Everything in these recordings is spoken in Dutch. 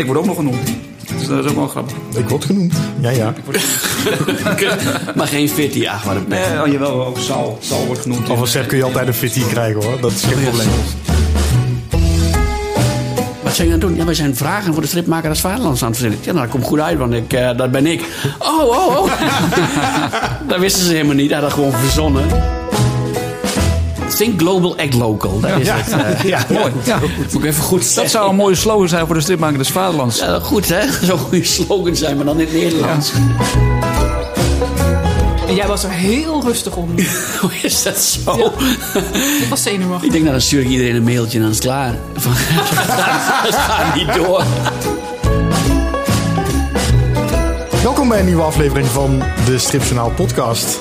Ik word ook nog genoemd. Dus dat is ook wel grappig. Ik word genoemd. Ja, ja. maar geen fitty, ach wat een pech. Nee, oh, jawel, ook Sal. Sal wordt genoemd. Of een Sepp kun je altijd een fitty krijgen hoor. Dat is geen probleem. Wat zijn je aan het doen? Ja, wij zijn vragen voor de stripmaker des Vaderlands aan het verzinnen. Ja, nou, dat komt goed uit, want ik, eh, dat ben ik. Oh, oh, oh. dat wisten ze helemaal niet. Hij had dat gewoon verzonnen. Think global, act local. Dat is Ja, het. eh. ja, Mooi. Ja. moet ik even goed Dat zou een mooie slogan zijn voor de stripmaker des Vaderlands. Ja, goed, hè? Zo'n goede slogan zijn, maar dan in het Nederlands. En jij was er heel rustig om. Hoe is dat zo? Ik was zenuwachtig. Ik denk, nou, dan stuur ik iedereen een mailtje en dan is het klaar. Van, het gaat niet door. Welkom bij een nieuwe aflevering van de Stripjournaal podcast.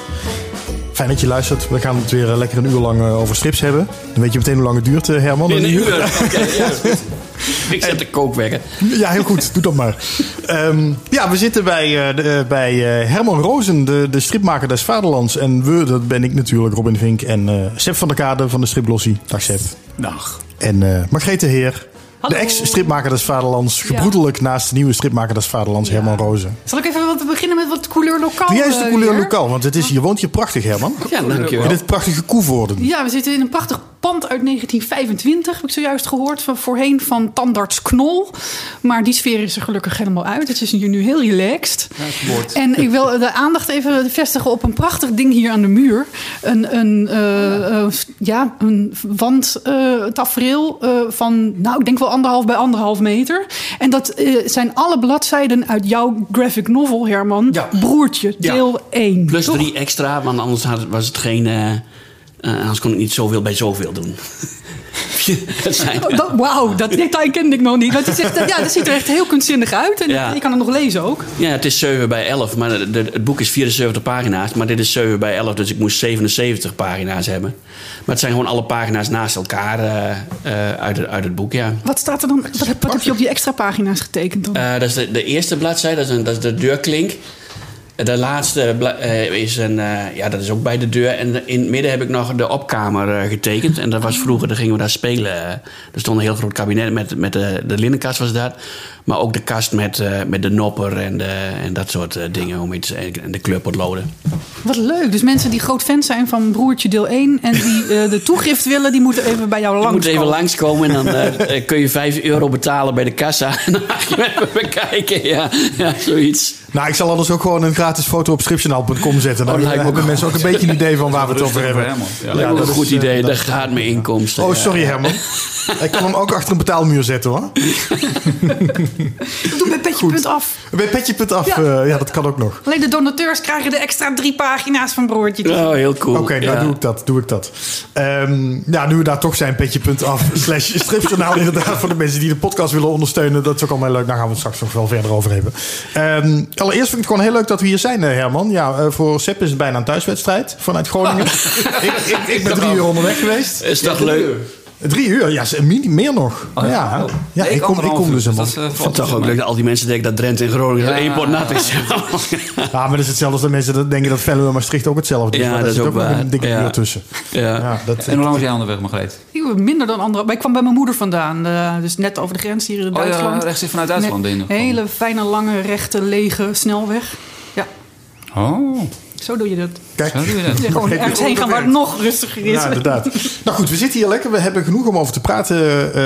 Fijn dat je luistert. We gaan het weer eh, lekker een uur lang eh, over strips hebben. Dan weet je meteen hoe lang het duurt, eh, Herman. In een uur. Oké, ja, is goed. Ik zet de kookwekker. Ja, heel goed. Doe dat maar. Ehm, ja, we zitten bij, de- bij eh, Herman Rozen, de, de stripmaker des Vaderlands. En we, dat ben ik natuurlijk, Robin Vink en eh Seb van der Kade van de Striplossie. Dag Seb. Dag. En eh Margrethe Heer, Hallo. de ex-stripmaker des Vaderlands. Gebroedelijk naast de nieuwe stripmaker des Vaderlands, Herman Rozen. Zal ik even wat beginnen met wat couleur lokaal? Doe jij eens de eh, couleur lokaal, want het is, je woont hier prachtig, Herman. Ja, dankjewel. In dit prachtige Koevoorden. Ja, we zitten in een prachtig pand uit 1925, heb ik zojuist gehoord. Van voorheen van tandarts Knol. Maar die sfeer is er gelukkig helemaal uit. Het is hier nu heel relaxed. En ik wil de aandacht even vestigen op een prachtig ding hier aan de muur. Een, een, eh, eh, ja, een wandtafereel eh van, nou, ik denk wel anderhalf bij anderhalf meter. En dat zijn alle bladzijden uit jouw graphic novel, Herman. Ja. Broertje, Ja. deel 1. Plus toch? drie extra, want anders was het geen... eh, anders kon ik niet zoveel bij zoveel doen. dat zijn, Oh, dat- Wauw, dat detail kende ik nog niet. Want is echt, ja, dat ziet er echt heel kunstzinnig uit. En Ja. je kan het nog lezen ook. ja, het is 7 bij 11, maar de- de- het boek is 74 pagina's. Maar dit is 7 bij 11, dus ik moest 77 pagina's hebben. Maar het zijn gewoon alle pagina's naast elkaar eh, eh, uit, het, uit het boek, ja. Wat staat er dan? Wat, heb- wat heb je op die extra pagina's getekend dan? Dat is de, de eerste bladzijde, dat is, een, dat is de deurklink. De laatste eh, is een, eh, ja, dat is ook bij de deur. En in het midden heb ik nog de opkamer eh, getekend. En dat was vroeger, daar gingen we daar spelen. Er stond een heel groot kabinet met, met de, de linnenkast was dat. Maar ook de kast met, eh, met de nopper en, de, en dat soort eh, dingen. Om iets, en de kleurpotloden. Wat leuk. Dus mensen die groot fan zijn van Broertje deel 1... en die eh, de toegift willen, die moeten even bij jou langs moet even langskomen en dan eh, eh, kun je 5 euro betalen bij de kassa. En dan mag je even bekijken. Ja, ja, zoiets. Nou, ik zal anders ook gewoon een gratis foto op stripjournaal.com zetten. Dan Oh, lijkt me hebben ook mensen ook een beetje een idee van waar we het over hebben. Herman. Ja. Dat een is, goed eh, idee. is- gaat mijn inkomsten. Oh, sorry Herman. Ik kan hem ook achter een betaalmuur zetten hoor. Doe met petje punt af. Bij petje.af, Ja. ja. ja, dat kan ook nog. Alleen de donateurs krijgen de extra drie pagina's van Broertje. Oh, heel cool. Oké, nou Ja. doe ik dat. Doe ik dat. Ehm, ja, nu we daar toch zijn, petje.af slash stripjournaal inderdaad voor de mensen die de podcast willen ondersteunen. Dat is ook allemaal leuk. Daar gaan we het straks nog wel verder over hebben. Ehm, allereerst vind ik het gewoon heel leuk dat we hier zijn, eh, Herman. Ja, eh, voor Sepp is het bijna een thuiswedstrijd vanuit Groningen. ik, ik, ik ben drie uur onderweg geweest. Is toch leuk? Drie uur? Ja, meer nog. Oh, ja. ja, Oh. ja Nee, ik, kom, ik kom dus een dat eh, Ik valt vind het toch ook leuk dat al die mensen denken dat Drenthe en Groningen één pot nat is. Ja, maar dat is hetzelfde als de mensen dat denken dat Venlo en Maastricht ook hetzelfde is. Ja, maar dat daar is zit ook waar. een dikke Ja. uur tussen. ja. Ja, dat, En hoe lang was jij onderweg, Margreet? Minder dan andere. Maar ik kwam bij mijn moeder vandaan. eh, dus net over de grens hier in Oh ja, Duitsland. rechts vanuit Duitsland. Een hele fijne, lange, rechte, lege snelweg. Ja, Oh, zo doe je dat. Kijk. Ja, gewoon ergens heen gaan waar het nog rustiger is. Ja, inderdaad. nou goed, we zitten hier lekker. We hebben genoeg om over te praten, eh,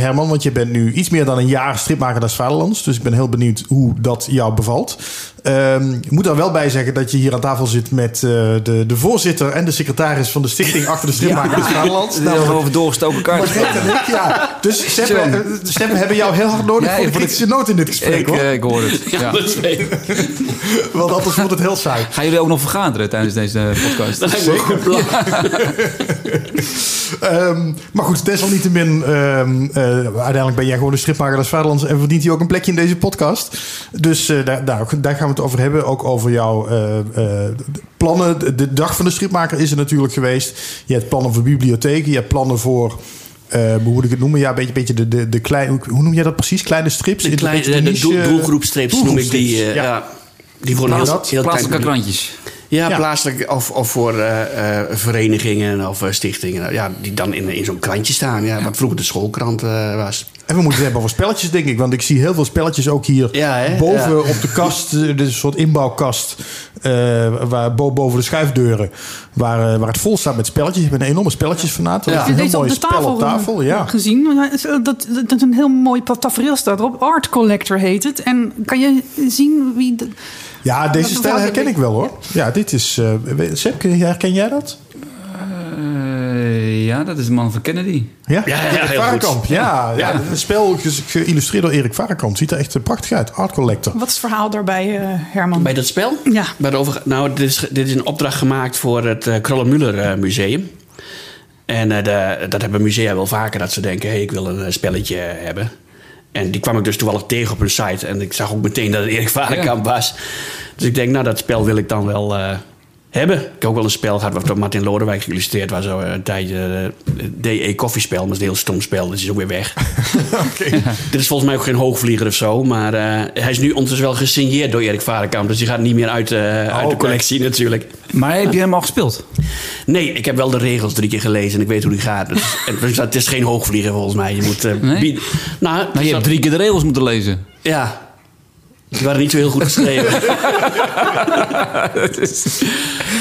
Herman. Want je bent nu iets meer dan een jaar stripmaker des Vaderlands. Dus ik ben heel benieuwd hoe dat jou bevalt. Ehm, ik moet er wel bij zeggen dat je hier aan tafel zit met eh, de, de voorzitter en de secretaris van de stichting achter de stripmaker des Vaderlands. Heel Nou, over doorgestoken kaart. Ik, ja. Dus Sepp, eh, Sepp, we hebben jou heel hard nodig Ja, voor de kritische noot in dit gesprek. Ik, hoor. eh, ik hoor het. Ja. Dat. Want anders wordt het heel saai. Gaan jullie ook nog vergaderen tijdens deze podcast? Dat lijkt me een goed plan. Ehm, maar goed, desalniettemin, ehm eh uiteindelijk ben jij gewoon de stripmaker des Vaderlands en verdient hij ook een plekje in deze podcast. Dus eh, daar, daar, daar gaan we het over hebben. Ook over jouw eh, eh, plannen. De, dag van de stripmaker is er natuurlijk geweest. Je hebt plannen voor bibliotheken, je hebt plannen voor. eh, hoe moet ik het noemen? Ja, een beetje, beetje de, de, de kleine. Hoe noem jij dat precies? Kleine strips? De, In kleine, de, de doelgroepstrips noem ik die. eh, doelgroepstrips, ja. Die worden heel, heel Plaatselijke klein. krantjes. Ja, Ja. plaatselijk of, of voor eh, eh, verenigingen of eh, stichtingen. Ja, die dan in, in zo'n krantje staan. Ja, wat vroeger de schoolkrant eh, was. En we moeten het hebben over spelletjes, denk ik. Want ik zie heel veel spelletjes ook hier Ja, boven Ja. op de kast. Dit is een soort inbouwkast. eh, waar, bo- boven de schuifdeuren. Waar, waar het vol staat met spelletjes. Ik ben een enorme spelletjesfanaat. Ja. heel deze op mooi de spel tafel, op tafel. Ja. gezien. Dat, dat, dat een heel mooi tafereel staat erop. Art Collector heet het. En kan je zien wie... De, ja, deze stijl herken ik wel hoor. Ja, dit is... eh Sepp, herken jij dat? Eh, ja, dat is de man van Kennedy. Ja, Ja, ja, Erik. Varenkamp. Ja, ja. een spel ge- geïllustreerd door Erik Varenkamp. Ziet er echt eh, prachtig uit. Art Collector. wat is het verhaal daarbij, eh, Herman? Bij dat spel? Ja. Bij de over, nou, dit is, dit is een opdracht gemaakt voor het uh, Krollenmuller Museum. En eh, de, dat hebben musea wel vaker, dat ze denken... hé, hey, ik wil een spelletje hebben. En die kwam ik dus toevallig tegen op een site. En ik zag ook meteen dat het Erik Varenkamp was. Dus ik denk, nou, dat spel wil ik dan wel eh, hebben. Ik heb ook wel een spel gehad wat door Martin Lodewijk geïllustreerd was. Zo een tijdje uh, DE koffiespel, maar dat is een heel stom spel. Dat is ook weer weg. Dit is volgens mij ook geen hoogvlieger of zo. Maar uh, hij is nu ondertussen wel gesigneerd door Erik Varenkamp. Dus die gaat niet meer uit, uh, uit Oh, de oké. collectie natuurlijk. Maar heb je hem al gespeeld? Nee, ik heb wel de regels drie keer gelezen en ik weet hoe die gaat. Dus, en, dus het is geen hoogvlieger volgens mij. Je moet uh, Nee? bieden. Nou, Nou, je hebt drie keer de regels moeten lezen. Ja. Die waren niet zo heel goed geschreven.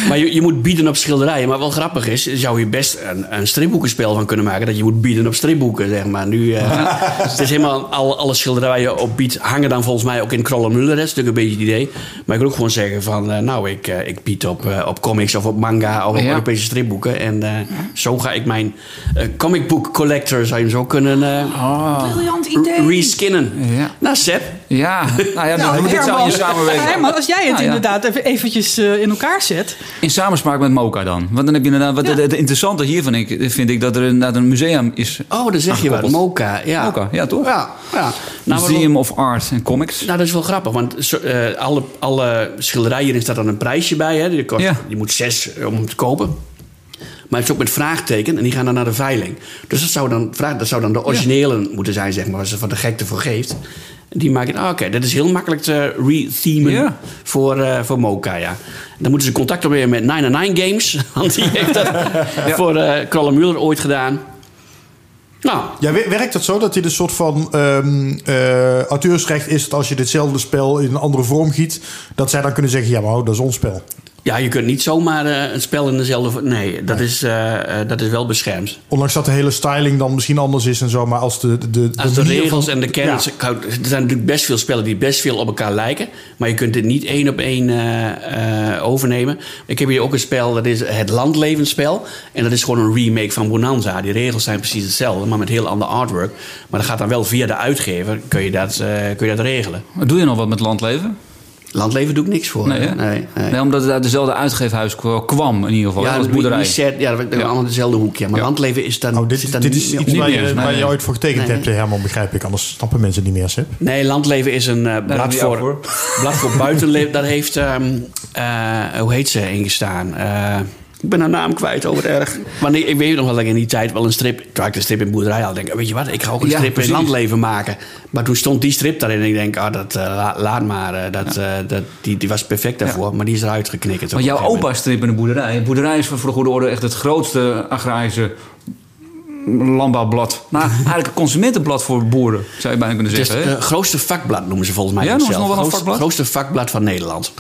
maar je, je moet bieden op schilderijen. Maar wat grappig is, zou je best een, een stripboekenspel van kunnen maken. Dat je moet bieden op stripboeken, zeg maar. Nu, uh, het is helemaal, al, alle schilderijen op bied hangen dan volgens mij ook in Krollenmuller. Dat is natuurlijk een beetje het idee. Maar ik wil ook gewoon zeggen van, uh, nou, ik, uh, ik bied op, uh, op comics of op manga of op Ja. Europese stripboeken. En uh, zo ga ik mijn uh, comic book collector, zou je hem zo kunnen uh, Briljant idee. reskinnen. Ja. Nou, Seb. Ja, nou ja, Nou, nou, dit zou je samenwerken. Herman, als jij het Nou ja. inderdaad even eventjes eh, in elkaar zet. In samenspraak met Moka dan. Want dan heb je inderdaad... Wat Ja. het, het interessante hiervan ik, vind ik dat er inderdaad een museum is. Oh, dan zeg je wat. Mocha, ja. Mocha, ja, toch? Ja, ja. Nou, Museum of Art en Comics. nou, dat is wel grappig, want eh, alle, alle schilderijen, hierin staat dan een prijsje bij. Hè. Die, kost, Ja. die moet zes eh, om hem te kopen. Maar het is ook met vraagteken en die gaan dan naar de veiling. Dus dat zou dan, vraag, dat zou dan de originele moeten zijn, zeg maar, waar ze van de gekte voor geeft. Die maken, ah, oké, dat is heel makkelijk te rethemen voor, eh voor Mocha, ja. Dan moeten ze contact opnemen met 99 Games, want die heeft dat voor eh Krollenmuller ooit gedaan. Nou, Ja, wer- werkt het zo dat dit een soort van ehm, eh, auteursrecht is... dat als je ditzelfde spel in een andere vorm giet... dat zij dan kunnen zeggen, ja, maar oh, dat is ons spel. Ja, je kunt niet zomaar eh, een spel in dezelfde... Nee, dat, Is, eh, eh, dat is wel beschermd. Ondanks dat de hele styling dan misschien anders is en zo... maar als de, de, de, Als de regels van- en de kennis... Ja. Er zijn natuurlijk best veel spellen die best veel op elkaar lijken. Maar je kunt dit niet één op één eh, eh, overnemen. Ik heb hier ook een spel, dat is het Landlevensspel. En dat is gewoon een remake van Bonanza. Die regels zijn precies hetzelfde, maar met heel ander artwork. Maar dat gaat dan wel via de uitgever, kun je dat, eh, kun je dat regelen. Doe je nog wat met landleven? Landleven doe ik niks voor. Nee, nee, nee. Nee, omdat het uit dezelfde uitgeefhuis kwam in ieder geval. Ja, dat boerderij. Reset, ja, dat Ja. allemaal dezelfde hoekje. Maar Ja. landleven is dan... Oh, dit, zit dan dit niet is iets waar Niet je, meer, waar nee, je ooit voor getekend Nee. hebt, Herman, begrijp ik. Anders snappen mensen niet meer, Seb. Nee, landleven is een eh, blad, voor, voor. blad voor buitenleven. Daar heeft, ehm, eh, hoe heet ze, ingestaan? Eh ik ben haar naam kwijt, over het erg. Maar nee, ik weet nog wel dat ik in die tijd wel een strip... Toen ik de strip in boerderij had, denk ik... Weet je wat, ik ga ook een Ja, strip precies. in landleven maken. Maar toen stond die strip daarin en ik denk... Ah, dat, eh, la- laat maar. eh, dat, eh, dat, die, die was perfect daarvoor. Maar die is eruit geknikkerd. Want op jouw opa strip in de boerderij. De boerderij is voor de goede orde echt het grootste agrarische landbouwblad. Nou, eigenlijk een consumentenblad voor boeren, zou je bijna kunnen zeggen. Het is het grootste vakblad, noemen ze volgens mij. Ja, noemen ze zelf. nog wel een Grootste- vakblad? grootste vakblad van Nederland.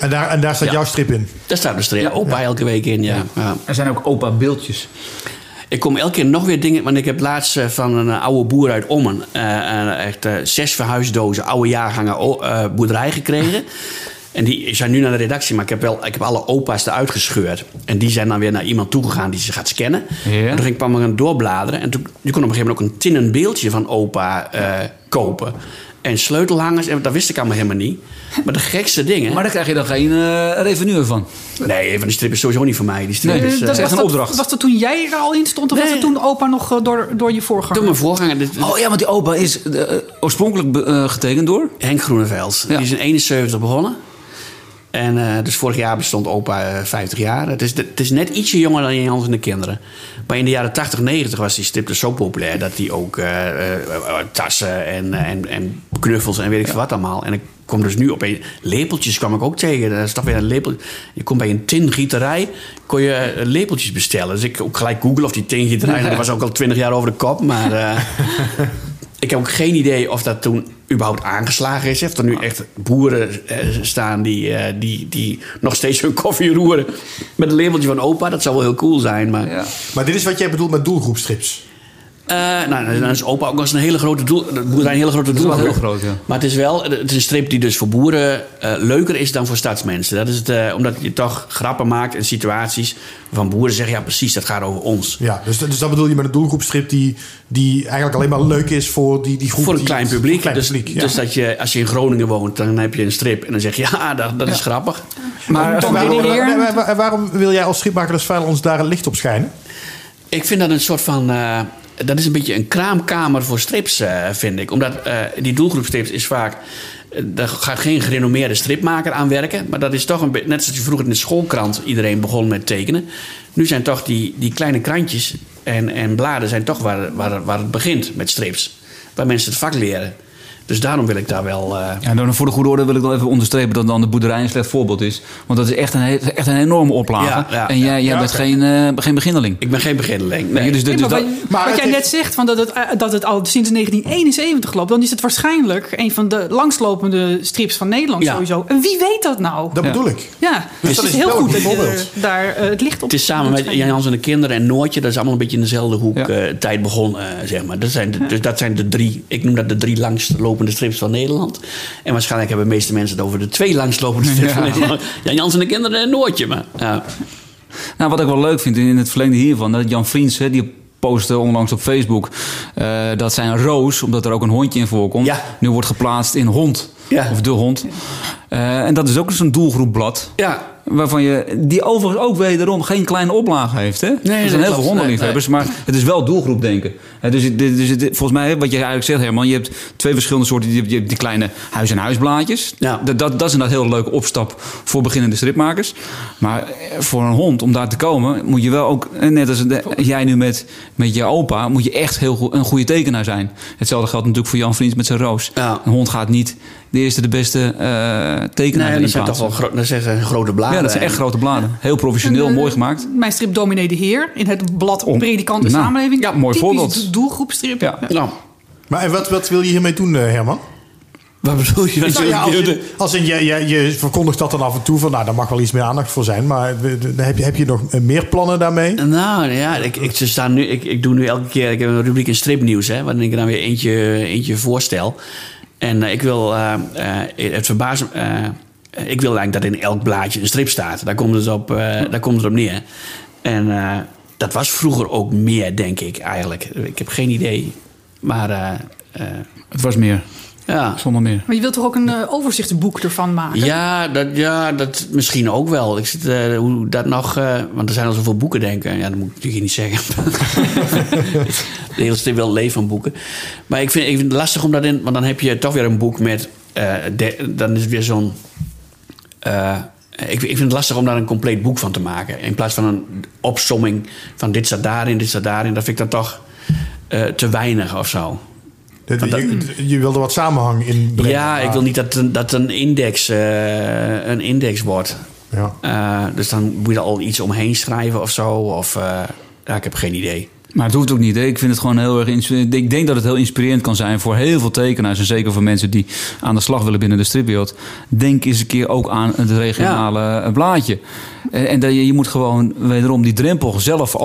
En daar, en daar staat Ja. jouw strip in. Daar staat de strip. Opa elke week in, ja. ja. Er zijn ook opa beeldjes. Ik kom elke keer nog weer dingen. Want ik heb laatst eh, van een eh, oude boer uit Ommen. eh, eh, echt eh, zes verhuisdozen oude jaargangen eh, boerderij gekregen. En die zijn nu naar de redactie, maar ik heb, wel, ik heb alle opa's eruit gescheurd. En die zijn dan weer naar iemand toegegaan die ze gaat scannen. Ja. En toen ging ik een doorbladeren. En toen je kon op een gegeven moment ook een tinnen beeldje van opa eh, kopen. En sleutelhangers, en dat wist ik allemaal helemaal niet. Maar de gekste dingen. Maar daar krijg je dan geen eh, revenue van. Nee, van die strip is sowieso niet voor mij. Die strip Nee, is, dat eh, is echt was een dat, opdracht. Was dat toen jij er al in stond? Of was dat toen opa nog eh, door, door je voorganger? Door mijn voorganger. dit- Oh ja, want die opa is eh, oorspronkelijk eh, getekend door. Henk Groeneveld. Ja. Die is in 71 begonnen. En eh, dus vorig jaar bestond opa eh, 50 jaar. Het is, het is net ietsje jonger dan Jans en de kinderen. Maar in de jaren 80, 90 was die strip dus zo populair... dat hij ook eh, eh, eh, tassen en, eh, en, en knuffels en weet ik veel wat allemaal. En ik kom dus nu op een... Lepeltjes kwam ik ook tegen. Er staat weer een lepel... Je komt bij een tingieterij, kon je eh, lepeltjes bestellen. Dus ik ook gelijk googlen of die tingieterij... Ja. Dat was ook al 20 jaar over de kop, maar... ik heb ook geen idee of dat toen überhaupt aangeslagen is. Of er nu echt boeren eh, staan die, eh, die, die nog steeds hun koffie roeren met een labeltje van opa. Dat zou wel heel cool zijn. Maar, Ja. Maar dit is wat jij bedoelt met doelgroepstrips. Eh, nou, dan is opa ook nog eens een hele grote doel. Boerderij een hele grote doelgroep. heel groot, ja. Maar het is wel het is een strip die dus voor boeren eh, leuker is dan voor stadsmensen. Dat is het, eh, omdat je toch grappen maakt en situaties van boeren zeggen: ja, precies, dat gaat over ons. Ja, dus, dus dat bedoel je met een doelgroepstrip die, die eigenlijk alleen maar leuk is voor die, die groep. Voor een die- klein publiek. een klein dus publiek, ja. dus dat je, als je in Groningen woont, dan heb je een strip. En dan zeg je: ja, dat, dat is grappig. Maar Dan waarom, waarom wil jij als stripmaker als Veilig ons daar een licht op schijnen? Ik vind dat een soort van. Dat is een beetje een kraamkamer voor strips, eh, vind ik. Omdat eh, die doelgroepstrips is vaak. eh, daar gaat geen gerenommeerde stripmaker aan werken. Maar dat is toch een. Net zoals je vroeger in de schoolkrant iedereen begon met tekenen. Nu zijn toch die, die kleine krantjes en, en bladen zijn toch waar, waar, waar het begint met strips. Waar mensen het vak leren. Dus daarom wil ik daar wel. eh, Ja, dan voor de goede orde wil ik wel even onderstrepen dat dan de boerderij een slecht voorbeeld is. Want dat is echt een, echt een enorme oplage. Ja, ja, en jij, jij ja, bent geen, eh, geen beginneling. ik ben geen beginneling. Nee. Nee, dus, dus maar dat, wat, maar wat jij net zegt, van dat, het, eh, dat het al sinds 1971 loopt... dan is het waarschijnlijk een van de langslopende strips van Nederland Ja. sowieso. En wie weet dat nou? Dat Ja. bedoel ik. ja, dus dat het is heel goed dat je daar het licht op Het is samen met. Jan Jans en de kinderen en Noortje. Dat is allemaal een beetje in dezelfde hoek Ja. eh, tijd begonnen, eh, zeg maar. Dat zijn de, dus dat zijn de drie, ik noem dat de drie langstlopende strips van Nederland. En waarschijnlijk hebben de meeste mensen het over de twee langstlopende strips van Ja. Nederland. Jan Jans en de kinderen en Noortje. Maar, ja. Nou, wat ik wel leuk vind in het verlengde hiervan, dat Jan Vriends, hè, die postte onlangs op Facebook eh, dat zijn roos, omdat er ook een hondje in voorkomt, Ja. nu wordt geplaatst in hond. Ja. Of de hond. Eh, en dat is ook zo'n doelgroepblad. ja, Waarvan je, die overigens ook wederom geen kleine oplage heeft. Hè? er zijn heel veel hondenliefhebbers, maar het is wel doelgroepdenken. Dus, dus het- volgens mij, wat je eigenlijk zegt, Herman, je hebt twee verschillende soorten. Je hebt, je hebt die kleine huis- en huisblaadjes. Ja. Dat, dat, dat is een heel leuke opstap voor beginnende stripmakers. Maar eh, voor een hond, om daar te komen, moet je wel ook, eh, net als de- jij nu met, met je opa, moet je echt heel goed, een goede tekenaar zijn. Hetzelfde geldt natuurlijk voor Jan Vriends met zijn roos. Ja. Een hond gaat niet de eerste, de beste eh tekenaar nee, dat zijn toch wel gro- dat zijn grote bladen. Ja, dat zijn echt grote bladen. Heel professioneel, En, eh, mooi gemaakt. Mijn strip Dominee de Heer in het blad Om- Predikant en nou, Samenleving. ja, mooi Typisch voorbeeld. doelgroepstrip. Ja. Nou, Maar en wat, wat wil je hiermee doen, eh, Herman? wat bedoel je? Nou ja, als in, als in, je, je, je verkondigt dat dan af en toe van, nou, daar mag wel iets meer aandacht voor zijn. Maar heb je, heb je nog eh, meer plannen daarmee? Nou ja, ik, ik, ze staan nu, ik, ik doe nu elke keer ik heb een rubriek in stripnieuws, hè, waarin ik dan weer eentje, eentje voorstel. En eh, ik wil het verbazen. Ik wil eigenlijk dat in elk blaadje een strip staat. Daar komt het op, eh, daar komt het op neer. En eh, dat was vroeger ook meer, denk ik eigenlijk. Ik heb geen idee. Maar eh, eh, Het was meer, ja. zonder meer. Maar je wilt toch ook een overzichtsboek ervan maken? Ja dat, ja, dat misschien ook wel. Ik zit, eh, hoe dat nog... eh, want er zijn al zoveel boeken, denk ik. Ja, dat moet ik natuurlijk niet zeggen. de hele strip wel leven van boeken. Maar ik vind, ik vind het lastig om dat in... Want dan heb je toch weer een boek met... eh, de- dan is het weer zo'n... eh, ik, ik vind het lastig om daar een compleet boek van te maken. In plaats van een opsomming van dit staat daarin, dit staat daarin. Dat vind ik dan toch eh, te weinig of zo. Dat- je, je wil er wat samenhang in brengen. Ja, ik wil niet dat een, dat een, index, eh, een index wordt. Ja. Dus dan moet je er al iets omheen schrijven of zo. Of, ja, ik heb geen idee. Maar het hoeft ook niet. Hè. Ik vind het gewoon heel erg. Ik denk dat het heel inspirerend kan zijn voor heel veel tekenaars. En zeker voor mensen die aan de slag willen binnen de stripwereld. Denk eens een keer ook aan het regionale blaadje. En, en dat je, je moet gewoon wederom die drempel zelf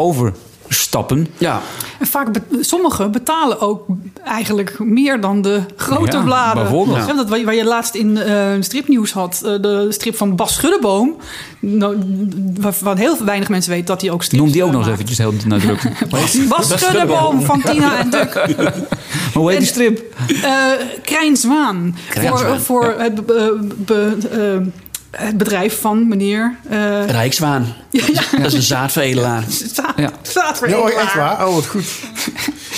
overstappen. Ja, En vaak, be- sommigen betalen ook eigenlijk meer dan de grote Ja, bladen. bijvoorbeeld. Ja, dat waar, je- laatst in eh, stripnieuws had, eh, de strip van Bas Schuddeboom. Nou, waarvan heel weinig mensen weten dat hij ook strips Noem die ook nog eens eventjes heel nadrukkelijk. Bas Schuddeboom van Tina en Duk. Maar hoe heet die strip? Eh Krijn Zwaan. Krijn Zwaan, voor voor ja. het, be- be- eh, het bedrijf van meneer... eh Rijkswaan. Dat is een zaadveredelaar. Ja. Voor Ja, oh, echt waar. Oh, wat goed.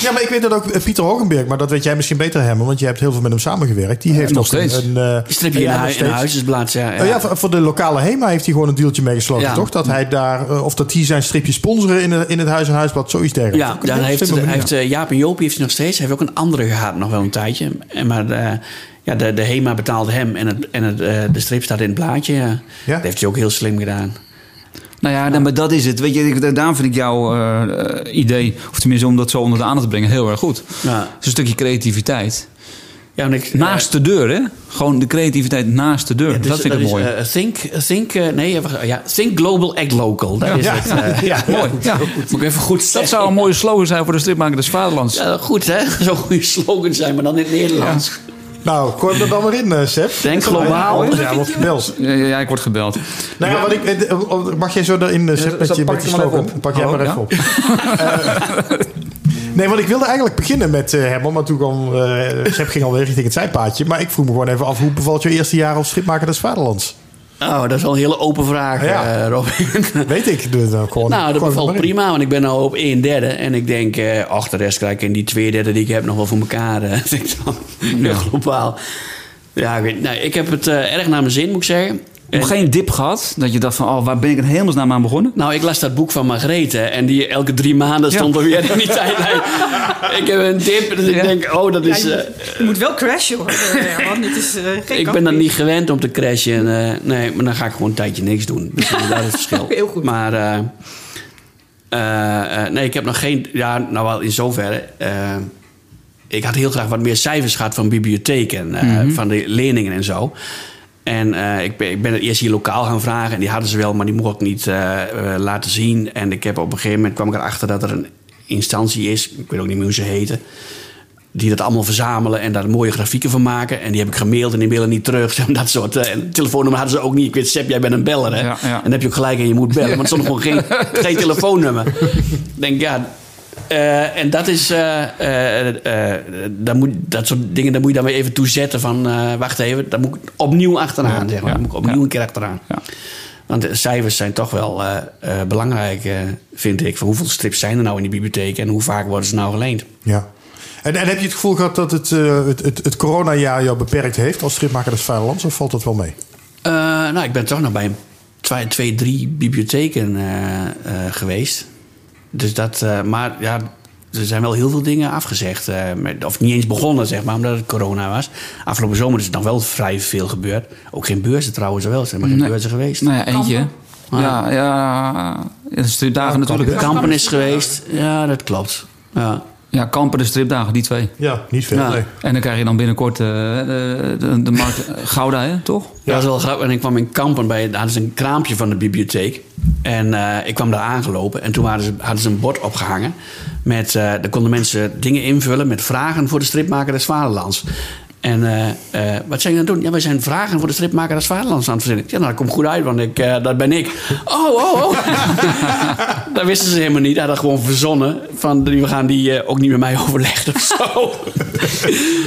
Ja, maar ik weet dat ook eh, Pieter Hogenberg, maar dat weet jij misschien beter, Herman, want je hebt heel veel met hem samengewerkt. Die heeft nog een- steeds. Een, eh, Stripje ja, in, in huisjesblad. Ja, ja. Oh ja, voor, voor de lokale HEMA heeft hij gewoon een deeltje meegesloten, Ja. toch? Dat hij daar, of dat die zijn stripje sponsoren in, het- in het Huis en Huisblad, zoiets dergelijks. Ja, een heel heeft, hij heeft Jaap en Joopie heeft hij nog steeds. Hij heeft ook een andere gehad, nog wel een tijdje. En maar eh, ja, de, de HEMA betaalde hem en, het, en het, eh, de strip staat in het blaadje. Ja. Ja. Dat heeft hij ook heel slim gedaan. Nou ja, dan- maar dat is het. Weet je, ik- daarom vind ik jouw eh, idee, of tenminste om dat zo onder de aandacht te brengen, heel erg goed. Het Ja. is een stukje creativiteit. Ja, ik, Naast de deur, hè? Gewoon de creativiteit naast de deur. Ja, dus dat vind ik het is, mooi. eh, think, think, nee, ja, think global, act local. Dat is Ja. het. eh, Ja. mooi. Ja. moet ik even goed Dat zou een mooie slogan zijn voor de stripmaker des Vaderlands. Ja, goed, hè? Zo'n goede slogan zijn, maar dan in het Nederlands. Nou, gooi hem er dan maar in, eh Seb. Denk globaal. Ja, wordt gebeld. Ja, ja, ik word gebeld. Nou ja, wat ik, eh, eh, mag jij zo eh, Seb, met dat je, pak met je slogan? op. Pak jij Oh, maar ja? even op. Nee, want ik wilde eigenlijk beginnen met eh Herman, maar toen kwam, eh Seb ging alweer richting het zijpaadje. Maar ik vroeg me gewoon even af, hoe bevalt je eerste jaar als stripmaker des Vaderlands? Oh, dat is wel een hele open vraag, Ja. eh, Robin. Weet ik. Dus, dan gewoon, Nou, dat bevalt prima, want ik ben nou op 1 derde. En ik denk, eh ach, de rest krijg ik in die 2 derde die ik heb nog wel voor elkaar. denk ik dan. Ja. Globaal. Ja, ik, weet, nou, ik heb het erg naar mijn zin, moet ik zeggen. Nog En- geen dip gehad? Dat je dacht van, oh, waar ben ik in hemelsnaam aan begonnen? Nou, ik las dat boek van Margrethe en die elke drie maanden stond er weer in die tijdlijn. ik heb een dip, dus ik denk, oh, dat Ja, is... je, eh, moet, je moet wel crashen hoor. eh, Want dit is eh, geen ik ben dat niet gewend om te crashen. En, eh, nee, maar dan ga ik gewoon een tijdje niks doen. Dus dat is het verschil. Heel goed. Maar eh, eh, eh, nee, ik heb nog geen... Ja, nou wel in zoverre. ik had heel graag wat meer cijfers gehad van bibliotheken. eh, Van de leerlingen en zo. En eh, ik, ben, ik ben het eerst hier lokaal gaan vragen. En die hadden ze wel, maar die mocht ik niet eh, eh, laten zien. En ik heb op een gegeven moment kwam ik erachter dat er een instantie is. Ik weet ook niet meer hoe ze heten die dat allemaal verzamelen en daar mooie grafieken van maken. En die heb ik gemaild en die mailen niet terug. Dat soort. En telefoonnummer hadden ze ook niet. Ik weet, Seb, jij bent een beller, hè? Ja, ja. En dan heb je ook gelijk en je moet bellen. Want er stond gewoon geen, geen telefoonnummer. Ik denk, ja... eh, en dat is... eh, eh, daar moet, dat soort dingen, daar moet je dan weer even toe zetten van... wacht even, daar moet ik opnieuw achteraan, zeg maar. ja, Daar moet ik opnieuw ja. een keer achteraan. Ja. Want de cijfers zijn toch wel belangrijk, vind ik. Van hoeveel strips zijn er nou in die bibliotheek... en hoe vaak worden ze nou geleend? Ja. En, en heb je het gevoel gehad dat het, het, het, het coronajaar jou beperkt heeft als stripmaker des Vaderlands? Of valt dat wel mee? Nou, ik ben toch nog bij twee, twee drie bibliotheken geweest. Dus dat, eh, maar ja, er zijn wel heel veel dingen afgezegd. eh, met- of niet eens begonnen, zeg maar, omdat het corona was. Afgelopen zomer is het nog wel vrij veel gebeurd. Ook geen beurzen trouwens wel, zijn maar geen Nee. beurzen geweest. Nou ja, eentje. Ja, ja. De stripdagen natuurlijk. hè? Kampen is geweest, ja, dat klopt. Ja. Ja, Kampen, de stripdagen, die twee. Ja, niet veel. Ja. Nee. En dan krijg je dan binnenkort eh, de, de, de markt eh, Gouda, hè, toch? Ja, dat is wel grappig. En ik kwam in Kampen bij, daar hadden ze een kraampje van de bibliotheek. En eh, ik kwam daar aangelopen en toen hadden ze, hadden ze een bord opgehangen. Met, eh daar konden mensen dingen invullen met vragen voor de stripmaker des Vaderlands. En eh, eh, wat zijn jullie aan het doen? Ja, wij zijn vragen voor de stripmaker des Vaderlands aan het verzinnen. Ja, nou, dat komt goed uit, want ik, eh, dat ben ik. Oh, oh, oh. dat wisten ze helemaal niet. Hij had gewoon verzonnen. Van, we gaan die ook niet met mij overleggen of zo.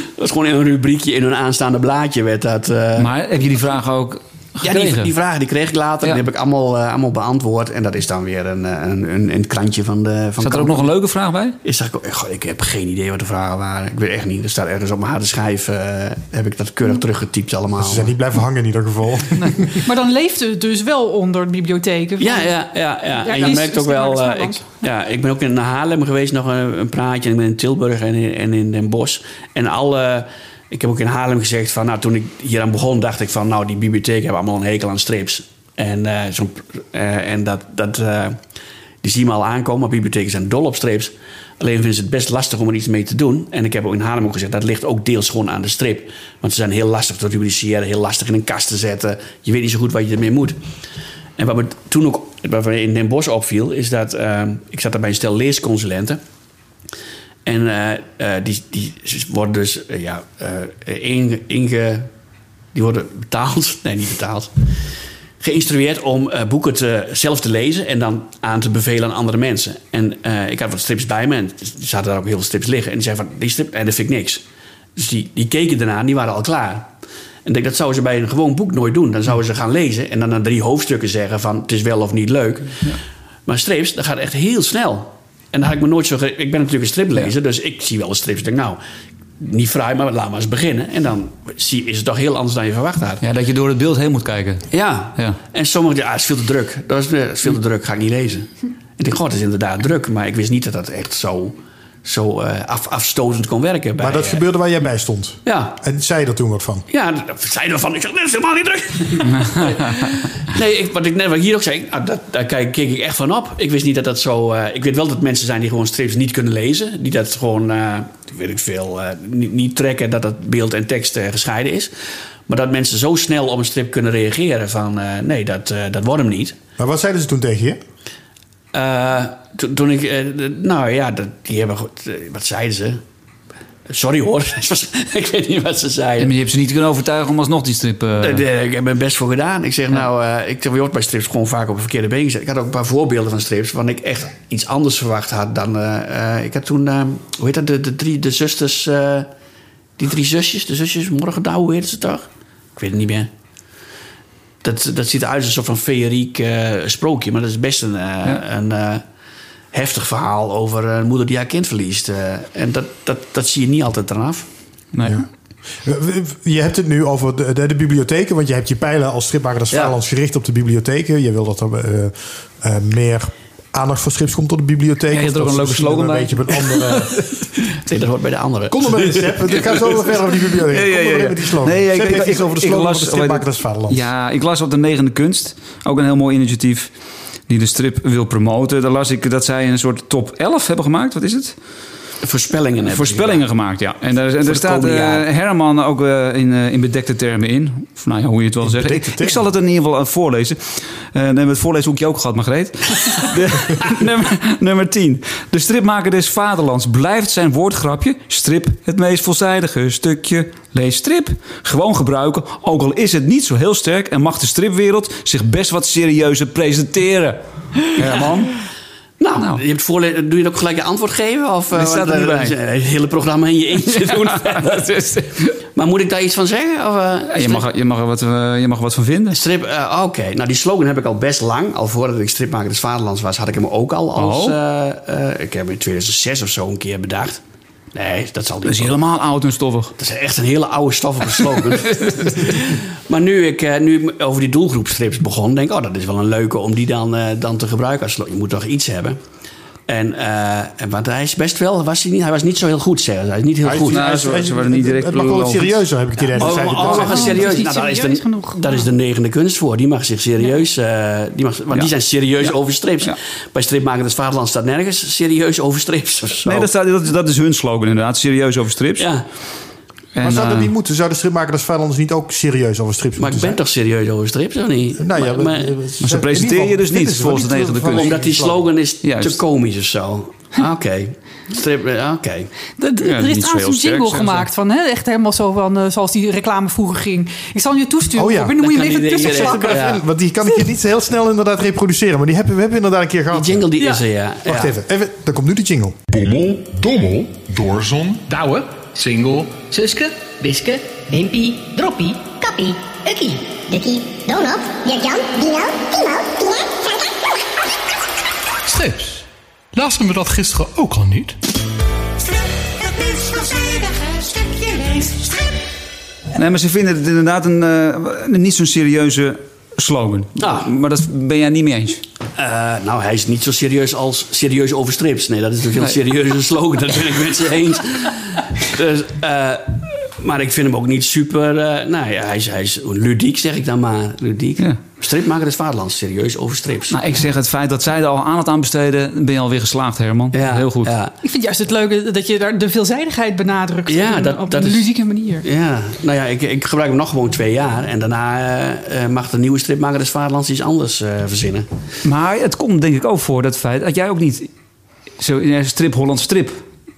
dat was gewoon in een rubriekje in hun aanstaande blaadje werd dat... Maar heb je die vraag ook ja, die, die vragen die kreeg ik later. Ja. Die heb ik allemaal, eh, allemaal beantwoord. En dat is dan weer een, eh, een, een, een krantje van de... Van Zat er ook nog een leuke vraag bij? Is dat, goh, ik heb geen idee wat de vragen waren. Ik weet echt niet. Er staat ergens op mijn harde schijf... eh, heb ik dat keurig teruggetypt allemaal. Ze zijn niet blijven hangen in ieder geval. Maar dan leeft het dus wel onder bibliotheken. Ja, ja, ja. ja. en je is- merkt ook wel... eh, ik, ja, ik ben ook in Haarlem geweest, nog een, een praatje. En ik ben in Tilburg en in, en in Den Bosch. En alle... Ik heb ook in Haarlem gezegd van... Nou, toen ik hier aan begon, dacht ik van... Nou, die bibliotheken hebben allemaal een hekel aan strips. En, eh, zo'n, eh, en dat... dat eh, die zien me al aankomen. Maar bibliotheken zijn dol op strips. Alleen vinden ze het best lastig om er iets mee te doen. En ik heb ook in Haarlem ook gezegd... dat ligt ook deels gewoon aan de strip. Want ze zijn heel lastig te rubriceren. Heel lastig in een kast te zetten. Je weet niet zo goed wat je ermee moet. En wat me toen ook wat in Den Bosch opviel, is dat ik zat daar bij een stel leesconsulenten. En eh, eh, die, die worden dus eh, ja, inge, inge- die worden betaald, nee niet betaald, geïnstrueerd om boeken te, zelf te lezen en dan aan te bevelen aan andere mensen. En ik had wat strips bij me en er zaten daar ook heel veel strips liggen. En die zeiden van, die strip, en dat vind ik niks. Dus die, die keken daarna en die waren al klaar. En ik denk, dat zouden ze bij een gewoon boek nooit doen. Dan zouden ze gaan lezen en dan na drie hoofdstukken zeggen van... het is wel of niet leuk. Maar strips, dat gaat echt heel snel. En dan had ik me nooit zo... Ik ben natuurlijk een striplezer, dus ik zie wel eens strips. Ik denk, nou, niet fraai, maar laat maar eens beginnen. En dan zie, is het toch heel anders dan je verwacht had. Ja, dat je door het beeld heen moet kijken. Ja. Ja. En sommigen ja, het is veel te druk. Dat is, dat is veel te druk, ga ik niet lezen. En ik denk, god, het is inderdaad druk. Maar ik wist niet dat dat echt zo, zo eh, af, afstotend kon werken. Bij, Maar dat eh, gebeurde waar jij bij stond. Ja, En zei je er toen wat van? ja, zei er van. Ik zeg, dat is helemaal niet druk. nee, ik, wat ik net wat ik hier ook zei, ah, dat, daar kijk, keek ik echt van op. Ik wist niet dat dat zo... eh, ik weet wel dat mensen zijn die gewoon strips niet kunnen lezen. Die dat gewoon, weet ik veel, niet, niet trekken dat dat beeld en tekst gescheiden is. Maar dat mensen zo snel op een strip kunnen reageren van... nee, dat, dat wordt hem niet. Maar wat zeiden ze toen tegen je? Eh, to- toen ik... eh, nou ja, dat, die hebben... goed- eh, wat zeiden ze? Sorry hoor. ik weet niet wat ze zeiden. En je hebt ze niet kunnen overtuigen om alsnog die strip... ik heb er best voor gedaan. Ik zeg nou, ik wordt bij strips gewoon vaak op een verkeerde been gezet. Ik had ook een paar voorbeelden van strips, waarvan ik echt iets anders verwacht had dan. ik had toen, hoe heet dat, de, de drie, de zusters, die drie zusjes, de zusjes Morgendauw, hoe heet ze toch? Ik weet het niet meer. Dat, dat ziet eruit als een soort van feeriek eh, sprookje, maar dat is best een, eh, een eh, heftig verhaal over een moeder die haar kind verliest. eh. en dat, dat, dat zie je niet altijd eraf. nee. Je hebt het nu over de, de, de bibliotheken, want je hebt je pijlen als stripmaker als Ja. Gericht op de bibliotheken. Je wil dat er eh, eh, meer aandacht voor strips komt tot de bibliotheek. Ja, je hebt er ook een leuke slogan een bij. beetje op een andere... Nee, dat hoort bij de andere. Kom er maar in, Sepp. Ik ga zo verder over die bibliotheek. Ja, ja, Kom maar met die slogan. Nee, ik- ik- iets over de ik slogan las- van de Vaderlands. Ja, ik las op de negende kunst. Ook een heel mooi initiatief. Die de strip wil promoten. Daar las ik dat zij een soort top 11 hebben gemaakt. Wat is het? Voorspellingen. hebben Voorspellingen gemaakt, ja. En daar, en daar het staat eh. Herman ook eh, in, eh, in bedekte termen in. Of nou ja, hoe je het wel zegt. bedekte Ik, zal het in ieder geval voorlezen. Hebben we het voorleeshoekje ook gehad, Margreet. De, nummer, nummer 10. De stripmaker des vaderlands blijft zijn woordgrapje... strip het meest volzijdige stukje. Lees strip. Gewoon gebruiken. Ook al is het niet zo heel sterk... en mag de stripwereld zich best wat serieuzer presenteren. Herman? Nou, Nou. Je hebt voorle- doe je het ook gelijk een antwoord geven? Of, eh, staat er eh, bij. Het hele programma in je eentje doen. Is- Maar moet ik daar iets van zeggen? Of, eh, je, mag, je, mag er wat, je mag er wat van vinden. Strip, oké. Nou, die slogan heb ik al best lang. Al voordat ik stripmaker des Vaderlands was, had ik hem ook al als... Oh. ik heb hem in 2006 of zo een keer bedacht. Nee, dat zal niet. Dat is helemaal oud en stoffig. Dat is echt een hele oude stoffige slogan. maar nu ik eh, nu over die doelgroepstrips begon, denk ik, oh, dat is wel een leuke om die dan, eh, dan te gebruiken als. Je moet toch iets hebben. En, eh, en want hij is best wel, was hij, niet, hij was niet zo heel goed, zeggen ze. Hij is niet heel Hij is- goed. Nou, hij is- ze- waren niet direct Het mag wel serieuzer, heb ik het idee. Dat Oh, oh, oh, serieus. dat is niet Nou, daar is serieus de, genoeg. daar is de negende kunst voor. Die mag zich serieus. eh, die mag, want Ja. die zijn serieus Ja. over strips. Ja. Bij Stripmaker het Vaderland staat nergens serieus over strips. Of zo. Nee, dat, staat, dat, is- dat is hun slogan inderdaad. Serieus over strips. ja, En, Maar zou dat eh, niet moeten? Zou de stripmaker als Vaderlands niet ook serieus over strips maar ik moeten ben toch serieus over strips, of niet? zijn? Nou ja, maar, maar- Maar ze presenteren je dus niet volgens de negende kunst. omdat die slogan is Juist. te komisch of zo. Ah, Oké. Strip, eh, oké. De- de- Ja, er is trouwens een jingle gemaakt van, hè, echt helemaal zo van, eh, zoals die reclame vroeger ging. Ik zal hem je toesturen. Oh ja. Robin, dan moet je even tussen plakken. Ja. Want die kan ik je niet heel snel inderdaad reproduceren. Maar die hebben we hebben inderdaad een keer gehad. Die jingle die Ja. is er, ja. Wacht Ja. even, even. Dan komt nu de jingle. Bommel, dommel, doorzon, Douwe, single, Suske, Wiske, Wimpy, Droppie, Kappie, Ukkie, Dukkie, Donald, Dirk-Jan, Dino, Timo, Tina, Sanka, strips. Lazen we dat gisteren ook al niet? Het is volzijdige stukje leesstrip. Nee, maar ze vinden het inderdaad een, eh, een niet zo'n serieuze slogan. Ah. Maar dat ben jij niet mee eens. Eh, nou, hij is niet zo serieus als serieus over strips. Nee, dat is een veel Nee. serieuze slogan. Dat ben ik met ze eens. Dus, eh, maar ik vind hem ook niet super... eh, nou ja, hij is, hij is ludiek, zeg ik dan maar. Ludiek. Ja. Stripmaker des Vaderlands. Serieus over strips. Nou, ik zeg het feit dat zij er al aandacht aan besteden, ben je alweer geslaagd, Herman. ja, Heel goed. Ja. Ik vind juist het leuke dat je daar de veelzijdigheid benadrukt. Ja, op een- dat- op dat een is- ludieke manier. Ja, nou ja, ik, ik gebruik hem nog gewoon twee jaar. En daarna eh, eh, mag de nieuwe stripmaker des Vaderlands iets anders eh, verzinnen. Maar het komt denk ik ook voor dat feit dat jij ook niet zo ja, strip Holland strip.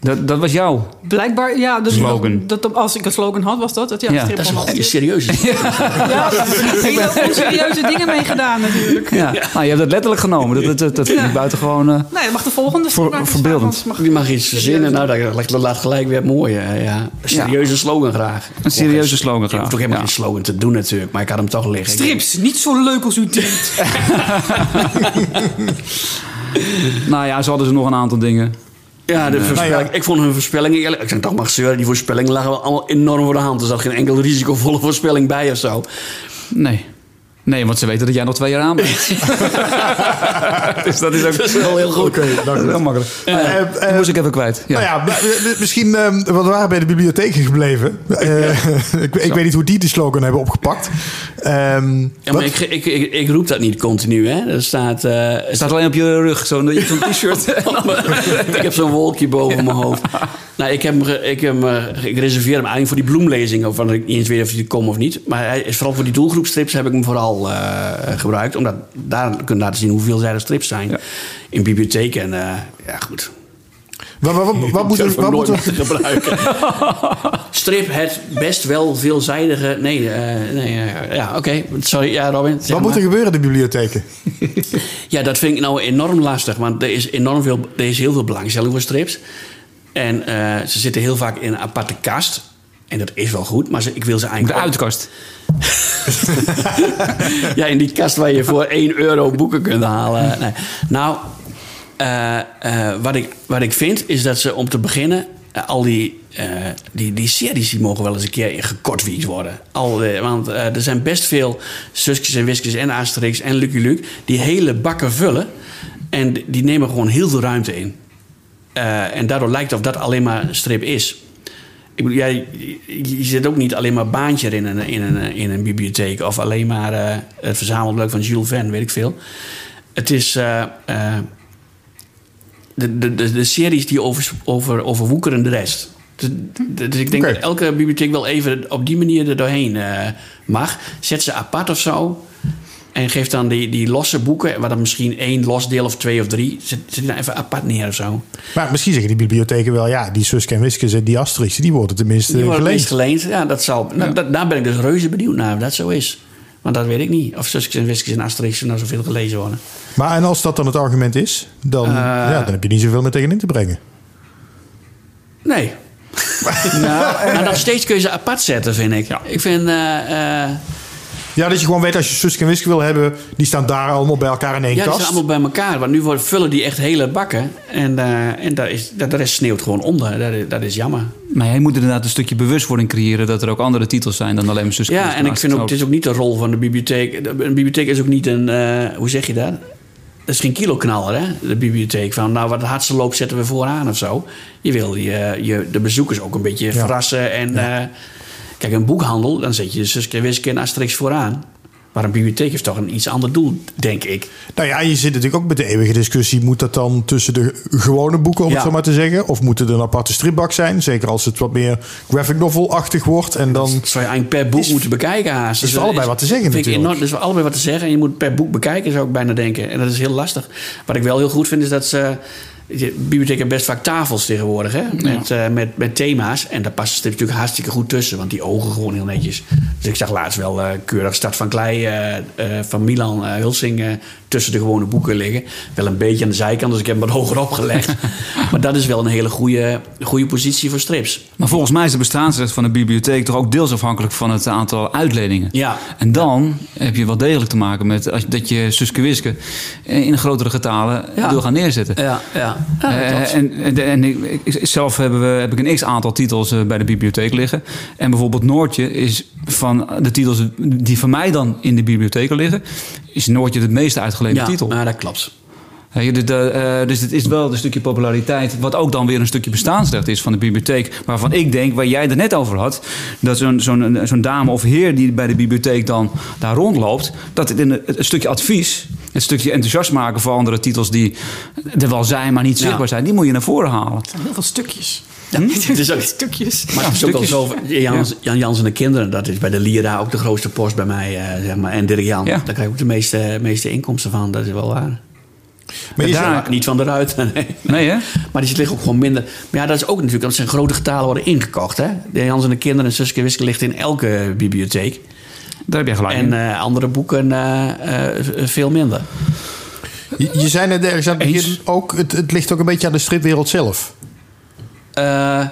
Dat, dat was jou. Blijkbaar, ja. Dat, Slogan. Dat, dat- als ik een slogan had, was dat. dat ja, Ja, Dat is wel serieus. Ja, ik heb er serieuze dingen mee gedaan natuurlijk. Ja. Nou, je hebt dat letterlijk genomen. Dat, dat, dat, dat vind ik buitengewoon... eh Nee, dat mag de volgende. Voor- verbeeldend. mag- Je mag iets verzinnen. Nou, dat, dat laat gelijk weer mooi. hè, Ja. Een serieuze slogan graag. Een serieuze slogan Ik graag, hoef toch helemaal ja. geen slogan te doen natuurlijk. Maar ik had hem toch liggen. Strips, niet zo leuk als u denkt. nou ja, zo hadden ze nog een aantal dingen. Ja, de Nou ja. ik vond hun voorspellingen... eerlijk- Ik zeg toch maar zeuren. Die voorspellingen lagen wel allemaal enorm voor de hand. Er zat geen enkele risicovolle voorspelling bij of zo. Nee. Nee, want ze weten dat jij nog twee jaar aan bent. dus dat is ook Dat is wel heel goed. Oké, goed. heel makkelijk. Eh, eh, Die moest ik even kwijt. Ja. Nou ja, maar, eh, misschien, eh, want we waren bij de bibliotheken gebleven. Eh, ik, ik weet niet hoe die die slogan hebben opgepakt. Ehm, Ja, maar ik, ik, ik, ik roep dat niet continu, hè. Er staat... eh, Het staat alleen op je rug, zo'n zo'n t-shirt. ik heb zo'n wolkje boven mijn hoofd. Nou, ik, heb ik, heb hem, eh, ik reserveer hem eigenlijk voor die bloemlezing. Waarvan ik niet eens weet of die komen of niet. Maar hij is vooral voor die doelgroepstrips heb ik hem vooral eh, gebruikt. Omdat daar kun je laten zien hoe veelzijdige strips zijn. In bibliotheken. En eh, ja, goed. wat, wat, wat, wat moet Ik durf Wat hem moet nooit meer te gebruiken. Strip het best wel veelzijdige... Nee, eh, nee ja, oké. Sorry, ja, Robin. wat moet er gebeuren in de bibliotheken? Ja, dat vind ik nou enorm lastig. Want er is, enorm veel, er is heel veel belangstelling voor strips. En eh, ze zitten heel vaak in een aparte kast. En dat is wel goed, maar ze, ik wil ze De eigenlijk... ook- uitkast. ja, in die kast waar je voor 1 euro boeken kunt halen. Nee. Nou, eh, eh, wat, ik, wat ik vind is dat ze om te beginnen... eh, al die, die, die series die mogen wel eens een keer gekortwiekt worden. Al, want er zijn best veel Suskes en Wiskes en Asterix en Lucky Luke... die hele bakken vullen. En die nemen gewoon heel veel ruimte in. En daardoor lijkt het of dat alleen maar een strip is. Ik bedoel, jij, je, zit ook niet alleen maar baantje in een, in een, in een bibliotheek... of alleen maar eh, het verzamelblik van Jules Verne, weet ik veel. Het is... eh, eh, de, de, de, de series die over, over, overwoekeren de rest. Dus, dus ik denk dat elke bibliotheek wel even op die manier er doorheen mag. Zet ze apart of zo. En geef dan die, die losse boeken, waar dan misschien één los deel of twee of drie, die dan even apart neer of zo. Maar misschien zeggen die bibliotheken wel... ja, die Suske en Wiskes en die Asterix... die worden tenminste Die worden geleend. geleend. Ja, dat zal, nou, dat, daar ben ik dus reuze benieuwd naar of dat zo is. Want dat weet ik niet. Of Suskes en Wiskes en Asterix nou zoveel gelezen worden. Maar en als dat dan het argument is... dan, Eh. ja, dan heb je niet zoveel meer tegenin te brengen. Nee. nou, maar nog steeds kun je ze apart zetten, vind ik. Ik vind... eh, eh, Ja, dat je gewoon weet als je Suske en Wiske wil hebben... die staan daar allemaal bij elkaar in één ja, die kast. zijn allemaal bij elkaar. Want nu worden, vullen die echt hele bakken. En, eh, en daar is, daar, de rest sneeuwt gewoon onder. Dat, is- dat is jammer. Maar hij moet inderdaad een stukje bewustwording creëren... dat er ook andere titels zijn dan alleen maar Suske Ja, en ik vind ook, het is ook niet de rol van de bibliotheek. De- Een bibliotheek is ook niet een, eh, hoe zeg je dat? Dat is geen kiloknaller, hè? De bibliotheek. Van, nou, wat de hardste loop zetten we vooraan of zo. Je wil je, je, de bezoekers ook een beetje verrassen. En, eh, kijk, een boekhandel, dan zet je Suske, Wiske en Asterix vooraan. Maar een bibliotheek heeft toch een iets ander doel, denk ik. Nou ja, je zit natuurlijk ook met de eeuwige discussie... moet dat dan tussen de gewone boeken, om Ja. het zo maar te zeggen? Of moet het een aparte stripbak zijn? Zeker als het wat meer graphic novel-achtig wordt. En dan... Dat zou je eigenlijk per boek Is- moeten bekijken haast. is Dus, allebei eh, wat te zeggen vind ik natuurlijk. enorm- is voor allebei wat te zeggen. En je moet per boek bekijken, zou ik bijna denken. En dat is heel lastig. Wat ik wel heel goed vind, is dat ze... De bibliotheek heeft best vaak tafels tegenwoordig, hè? Met, eh, met, met thema's. En daar passen strips natuurlijk hartstikke goed tussen. Want die ogen gewoon heel netjes. Dus ik zag laatst wel eh, keurig Stad van Klei eh, van Milan Hulsing tussen de gewone boeken liggen. Wel een beetje aan de zijkant, dus ik heb hem wat hoger opgelegd. maar dat is wel een hele goede, goede positie voor strips. Maar volgens mij is de bestaansrecht van een bibliotheek toch ook deels afhankelijk van het aantal uitleningen. Ja. En dan heb je wel degelijk te maken met als, dat je Suske Wiske in grotere getalen Ja. wil gaan neerzetten. Ja, ja. Eh, en en, en ik, ik- zelf hebben we, heb ik een x-aantal titels eh, bij de bibliotheek liggen. En bijvoorbeeld Noortje is van de titels die van mij dan in de bibliotheek liggen... is Noortje de meest uitgeleende ja, titel. Ja, dat klopt. Dus, eh, eh, dus het is wel een stukje populariteit, wat ook dan weer een stukje bestaansrecht is van de bibliotheek. Waarvan ik denk, waar jij er net over had, dat zo'n zo'n zo'n dame of heer die bij de bibliotheek dan daar rondloopt, dat het een, het stukje advies, het stukje enthousiast maken voor andere titels die er wel zijn, maar niet Ja. zichtbaar zijn, die moet je naar voren halen. Heel veel stukjes. Het is ook- stukjes. Maar het is ook wel zo. Jan, Jan Jans en de kinderen, dat is bij de Lira ook de grootste post bij mij. eh, zeg maar. En Dirk Jan, Ja. daar krijg ik ook de meeste, meeste inkomsten van. Dat is wel waar. Maar Ja, daar- Niet van de ruiten, nee. Nee, hè? Maar die liggen ook gewoon minder. Maar ja, dat is ook natuurlijk dat zijn grote getalen worden ingekocht. Hè? De Jans en de kinderen en Suske Wiske ligt in elke bibliotheek. Daar heb je gelijk En eh, andere boeken eh, eh, veel minder. je, je zei net ergens aan het begin ook... Het, het ligt ook een beetje aan de stripwereld zelf. Eh,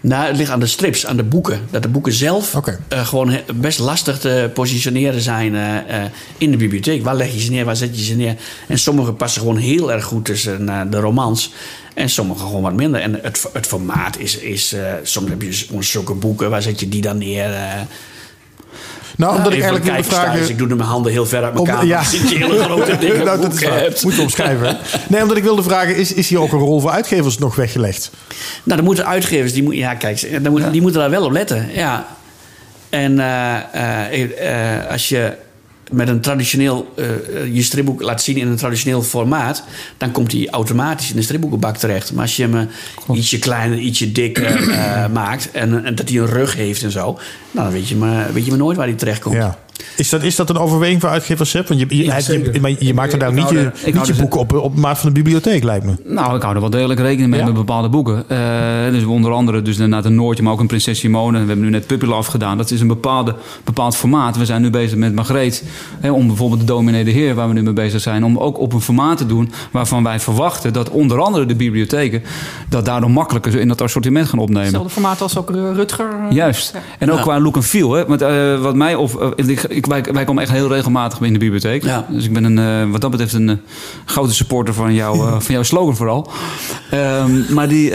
nou, het ligt aan de strips, aan de boeken. Dat de boeken zelf eh, gewoon best lastig te positioneren zijn eh, in de bibliotheek. Waar leg je ze neer, waar zet je ze neer? En sommige passen gewoon heel erg goed tussen de romans. En sommige gewoon wat minder. En het, het formaat is... is soms heb je zulke boeken, waar zet je die dan neer? Nou, omdat ik Even eigenlijk wilde thuis, vragen... Ik doe mijn handen heel ver uit Om- elkaar. ja. Ja. Zit je hele grote dikke nou, dat is. Moet je omschrijven. Nee, omdat ik wilde vragen, is, is hier ook een rol voor uitgevers nog weggelegd? Nou, dan moeten uitgevers, die, moet, ja, kijk, dan moet, die moeten daar wel op letten. Ja. En eh, eh, eh, als je met een traditioneel eh, je stripboek laat zien in een traditioneel formaat, dan komt die automatisch in de stripboekenbak terecht. Maar als je hem eh, ietsje kleiner, ietsje dikker eh, maakt en, en dat hij een rug heeft en zo, nou, dan weet je maar, weet je maar nooit waar hij terecht komt. Ja. Is dat, is dat een overweging voor uitgevers? Want je, je, Ja, je- zeker. maar je maakt er daar Ik niet je, niet boeken op, op maat van de bibliotheek, lijkt me. Nou, ik hou er wel degelijk rekening mee Ja? met bepaalde boeken. Eh, dus onder andere dus inderdaad een Noortje, maar ook een Prinses Simone. We hebben nu net Puppy Love gedaan. Dat is een bepaalde, bepaald formaat. We zijn nu bezig met Margreet. Hè, om bijvoorbeeld de Dominee de Heer, waar we nu mee bezig zijn. Om ook op een formaat te doen waarvan wij verwachten dat onder andere de bibliotheken... dat daardoor makkelijker in dat assortiment gaan opnemen. Hetzelfde formaat als ook Rutger. eh, Juist. ja. En ook Ja. qua look en feel. Hè? Want eh, wat mij of eh, ik, wij, wij komen echt heel regelmatig in de bibliotheek. Ja. Dus ik ben een, eh, wat dat betreft een eh, grote supporter van, jou, eh, van jouw slogan vooral. Ehm, maar die.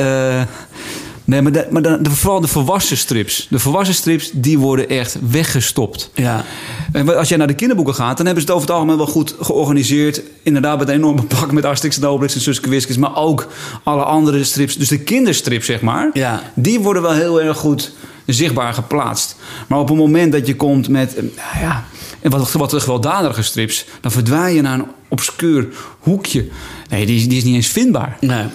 Nee, maar, de, maar de, de- vooral de volwassen strips. De volwassen strips, die worden echt weggestopt. Ja. En als jij naar de kinderboeken gaat, dan hebben ze het over het algemeen wel goed georganiseerd. Inderdaad, met een enorme pak met Asterix en Obelix en Suske Wiskes. Maar ook alle andere strips. Dus de kinderstrips, zeg maar. Ja. Die worden wel heel erg goed zichtbaar geplaatst. Maar op het moment dat je komt met... eh, nou ja, wat, wat gewelddadige strips... dan verdwijn je naar een obscuur hoekje. Nee, die, is- die is niet eens vindbaar. Nee.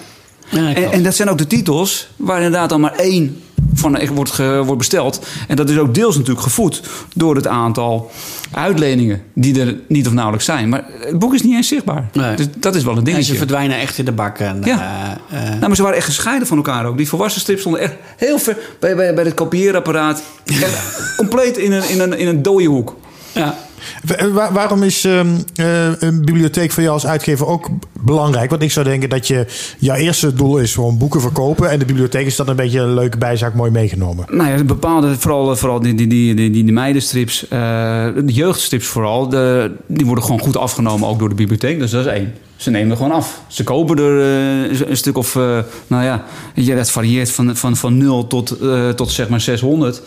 Ja, En, en dat zijn ook de titels waar inderdaad dan maar één van echt wordt, ge- wordt besteld. En dat is ook deels natuurlijk gevoed door het aantal uitleningen die er niet of nauwelijks zijn. Maar het boek is niet eens zichtbaar. Nee. Dus dat is wel een en dingetje. ze verdwijnen echt in de bak. En, Ja. eh, eh, Nou, maar ze waren echt gescheiden van elkaar ook. Die volwassen strips stonden echt heel ver bij, bij, bij het kopieerapparaat. Compleet in een, in, een, in een dode hoek. ja. Wa- wa- waarom is ehm, eh, een bibliotheek voor jou als uitgever ook belangrijk? Want ik zou denken dat je jouw eerste doel is gewoon boeken verkopen. En de bibliotheek is dan een beetje een leuke bijzaak mooi meegenomen. Nou ja, bepaalde, vooral, vooral die, die, die, die, die, meidenstrips, eh, de jeugdstrips vooral, de, die worden gewoon goed afgenomen ook door de bibliotheek. Dus dat is één. Ze nemen er gewoon af. Ze kopen er eh, een stuk of, eh, nou ja, dat varieert van, van, van 0 tot, eh, tot zeg maar 600.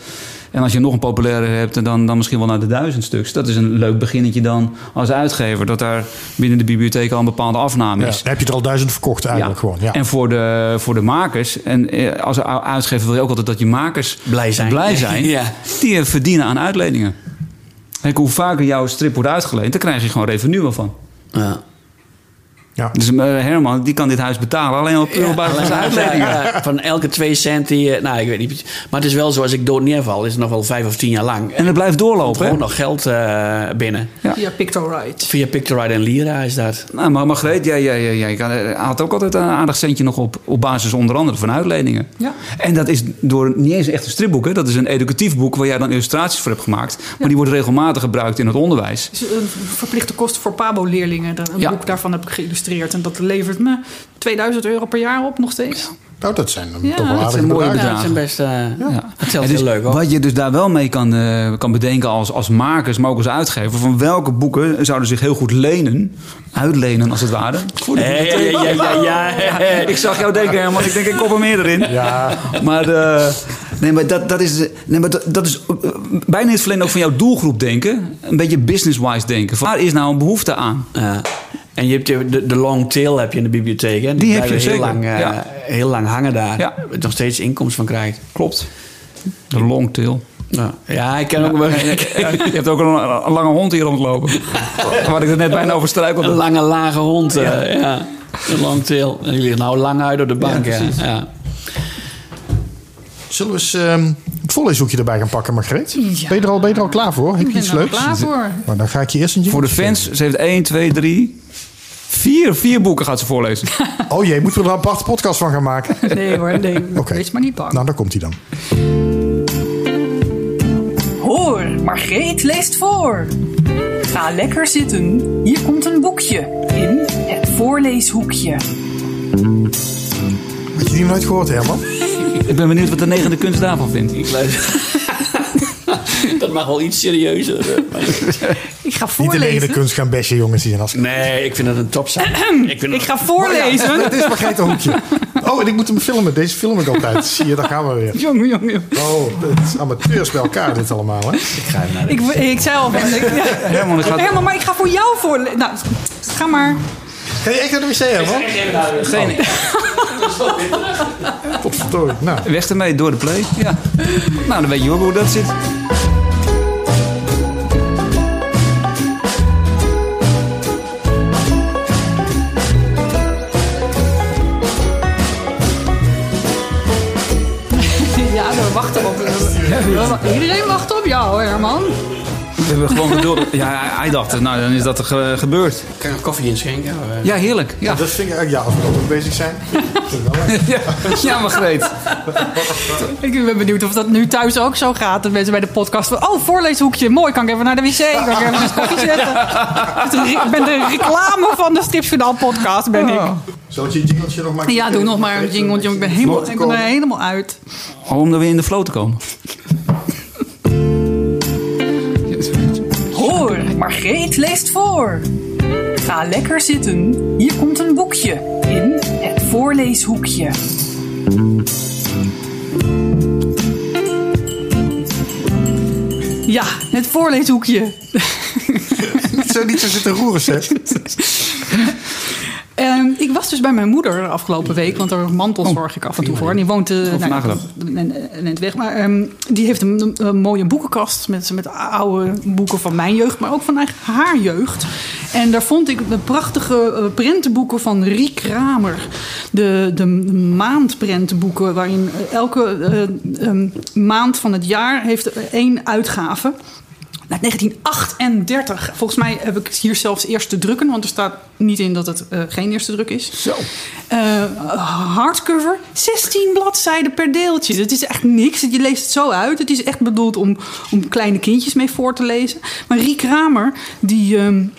En als je nog een populaire hebt, dan, dan misschien wel naar de duizend stuks. Dat is een leuk beginnetje dan als uitgever. Dat daar binnen de bibliotheek al een bepaalde afname Ja, is. dan heb je er al duizend verkocht eigenlijk gewoon. Ja. En voor de, voor de makers, en eh, als uitgever wil je ook altijd dat je makers Blij zijn. blij zijn Ja. die eh, verdienen aan uitleningen. Kijk, hoe vaker jouw strip wordt uitgeleend, dan krijg je gewoon revenue van. Ja. Ja. Dus eh, Herman, die kan dit huis betalen alleen op op basis van zijn Ja, ja, van elke twee cent die je... Nou, ik weet niet. Maar het is wel zo, als ik dood neerval, is het nog wel vijf of tien jaar lang. En het blijft doorlopen. gewoon Hè? nog geld eh, binnen. Via Pictorite. Via Pictorite en Lira is dat. Nou, maar Margreet, jij, jij, jij, jij kan- eh, haalt ook altijd een aardig centje nog op, op basis onder andere van uitleningen. Ja. En dat is door niet eens echt een stripboek. Hè? Dat is een educatief boek waar jij dan illustraties voor hebt gemaakt. Maar die wordt regelmatig gebruikt in het onderwijs. Dus een verplichte kosten voor Pabo-leerlingen. Een Ja. boek daarvan heb ik geïllustreerd. En dat levert me 2000 euro per jaar op nog steeds. Nou, dat zijn dan Ja, toch wel dat aardige zijn mooie bedragen. Ja, het zijn best... eh Ja. Het telt En dus heel leuk hoor. Wat je dus daar wel mee kan, eh, kan bedenken als, als makers, maar ook als uitgever. Van welke boeken zouden zich heel goed lenen, uitlenen als het ware. Ja, ja, ja, ja, ja, ja. Ik zag jou denken, Herman. Ik denk, ik kop er meer erin. Ja, Maar, eh, nee, maar dat, dat is, nee, maar dat, dat is eh, bijna het verleden ook van jouw doelgroep denken. Een beetje business-wise denken. Waar is nou een behoefte aan? Ja. En je hebt de, de, de long tail heb je in de bibliotheek. Hè? Die heb je heel zeker, lang, eh, ja. heel lang hangen daar. Ja. Nog steeds inkomsten van krijgt. Klopt. De longtail. Ja, ja ik ken ook wel Je hebt ook een, een lange hond hier rondlopen. Waar ik er net bijna over een struikelde. lange lage hond. eh, ja. Een long tail. En die ligt nou lang uit op de bank. Ja. Zullen we eens ehm, het voorleeshoekje erbij gaan pakken, Margreet? Ja. Ben, je er al, ben je er al klaar voor? Heb Ik je ben iets er al leuks? klaar voor. Maar dan ga ik je eerst een Voor de fans, ze heeft 1, 2, 3, 4, vier boeken gaat ze voorlezen. Oh jee, moeten we er een aparte podcast van gaan maken? Nee hoor, nee. Wees maar niet bang. Nou, daar komt hij dan. Hoor, Margreet leest voor. Ga lekker zitten. Hier komt een boekje in het voorleeshoekje. Had je die nooit gehoord, Herman? Ik ben benieuwd wat de negende kunst daarvan vindt. Ik luister- Dat mag wel iets serieuzer. eh, Ik ga Niet alleen de voorlezen. kunst gaan bashen, jongens. Die zijn als... Nee, ik vind dat een topzaak. ik vind Ik ga voorlezen. Het is Margreet een hoekje. Oh, en ik moet hem filmen. Deze film ik altijd. Zie je, daar gaan we weer. Jongen, jongen. Oh, het is amateurs bij elkaar dit allemaal, hè? Ik ga naar de... Ik, ik zei al van... ik- ja. Herman, dat gaat... Herman, maar ik ga voor jou voor... Nou, ga maar. Ga je echt naar de wc, Herman? Geen... Nou, Weg ermee, door de play. Ja. Nou, dan weet je ook hoe dat zit. Ja, we wachten op... Iedereen wacht op jou, Herman. We hebben gewoon door. Ja, hij dacht, nou, dan is dat er ge- gebeurd. Kan ik nog koffie inschenken? Ja, heerlijk. Ja, dat vind ik eigenlijk... Ja, als we bezig zijn. ja. ja maar Greet. Ik ben benieuwd of dat nu thuis ook zo gaat. Dat mensen bij de podcast van... Oh, voorleeshoekje. Mooi, kan ik even naar de wc? Kan ik even een koffie zetten? Ik ben de reclame van de Stripsjournaal podcast, ben ik. Zal ik je jingletje nog maken? Ja, doe nog maar een jingletje. Ik ben, helemaal, ik ben er helemaal uit. Om er weer in de flow te komen. Margreet leest voor. Ga lekker zitten. Hier komt een boekje in het voorleeshoekje. Ja, het voorleeshoekje. Zo niet zo zitten roeren, zeg. Ehm, ik was dus bij mijn moeder de afgelopen week, want er mantels zorg ik af en toe voor. En die woont uh, nou, net weg. Maar ehm, die heeft een, een mooie boekenkast met, met oude boeken van mijn jeugd, maar ook van haar jeugd. En daar vond ik de prachtige uh, prentenboeken van Riek Kramer. De, de maandprentenboeken, waarin elke uh, um, maand van het jaar heeft één uitgave. 1938. Volgens mij heb ik hier zelfs eerste drukken, want er staat niet in dat het uh, geen eerste druk is. Zo. Uh, hardcover, 16 bladzijden per deeltje. Dat is echt niks. Je leest het zo uit. Het is echt bedoeld om, om kleine kindjes mee voor te lezen. Maar Riek Kramer, die. Um,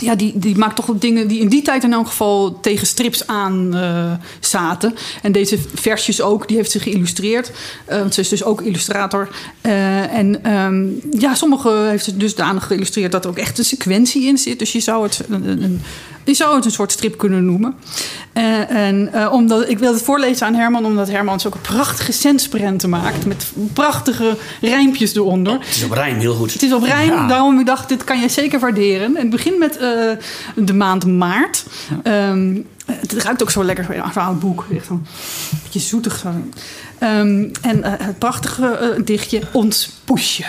ja, die, die maakt toch dingen die in die tijd in elk geval tegen strips aan uh, zaten. En deze versjes ook, die heeft ze geïllustreerd. Want ze is dus ook illustrator. Uh, en um, ja, sommige heeft ze dusdanig geïllustreerd dat er ook echt een sequentie in zit. Dus je zou het een, een, je zou het een soort strip kunnen noemen. en omdat, ik wil het voorlezen aan Herman, omdat Herman zulke prachtige centsprenten maakt. Met prachtige rijmpjes eronder. Oh, het is op rijm, heel goed. Het is op rijm, ja. daarom ik dacht, dit kan je zeker waarderen. En het begint met uh, de maand maart. Ja. Um, het ruikt ook zo lekker, zo'n oud boek. Echt een beetje zoetig. Zo. Um, en het prachtige dichtje, Ons Poesje.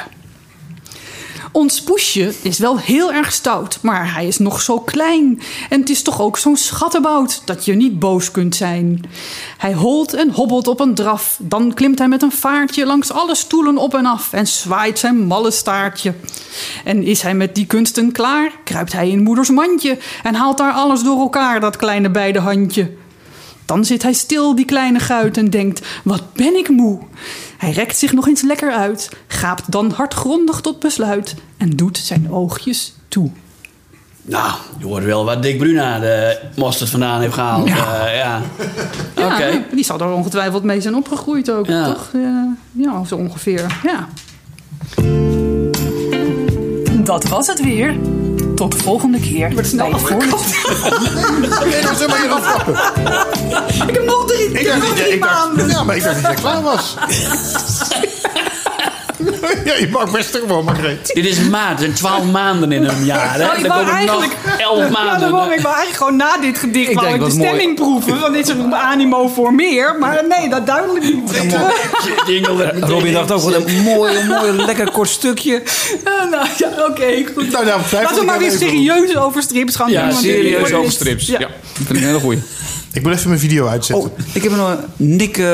Ons poesje is wel heel erg stout, maar hij is nog zo klein. En het is toch ook zo'n schattenbout dat je niet boos kunt zijn. Hij holt en hobbelt op een draf. Dan klimt hij met een vaartje langs alle stoelen op en af en zwaait zijn malle staartje. En is hij met die kunsten klaar, kruipt hij in moeders mandje en haalt daar alles door elkaar, dat kleine beide handje. Dan zit hij stil, die kleine guit, en denkt: Wat ben ik moe? Hij rekt zich nog eens lekker uit, gaapt dan hardgrondig tot besluit en doet zijn oogjes toe. Nou, je hoort wel waar Dick Bruna de mosterd vandaan heeft gehaald. Ja, uh, ja. Okay. Die zal er ongetwijfeld mee zijn opgegroeid ook, ja. toch? Uh, ja, zo ongeveer. Ja. Dat was het weer. Tot de volgende keer. Wordt snel afgekapt. nee, dat is maar hier afkappen. Ik heb nog drie, ik dacht, nog drie maanden. Ja, maar ik dacht dat jij klaar was. ja, je mag best gewoon, Margreet. Dit is maart, en 12 maanden in een jaar. Hè? Nou, ik dan wou komen eigenlijk, nog 11 maanden. Ja, ik wou eigenlijk gewoon na dit gedicht Ik denk, de wat mooi. stemming proeven. Want dit is een animo voor meer. Maar nee, dat duidelijk niet. Robin dacht ook, wat een mooi, een mooi, lekker kort stukje. Uh, nou ja, oké. goed. Nou, nou, Laten we maar weer serieus over strips gaan Ja, doen. serieus over strips. Ja. Ja, dat vind ik een hele goeie. Ik moet even mijn video uitzetten. Oh, ik heb nog Nick... eh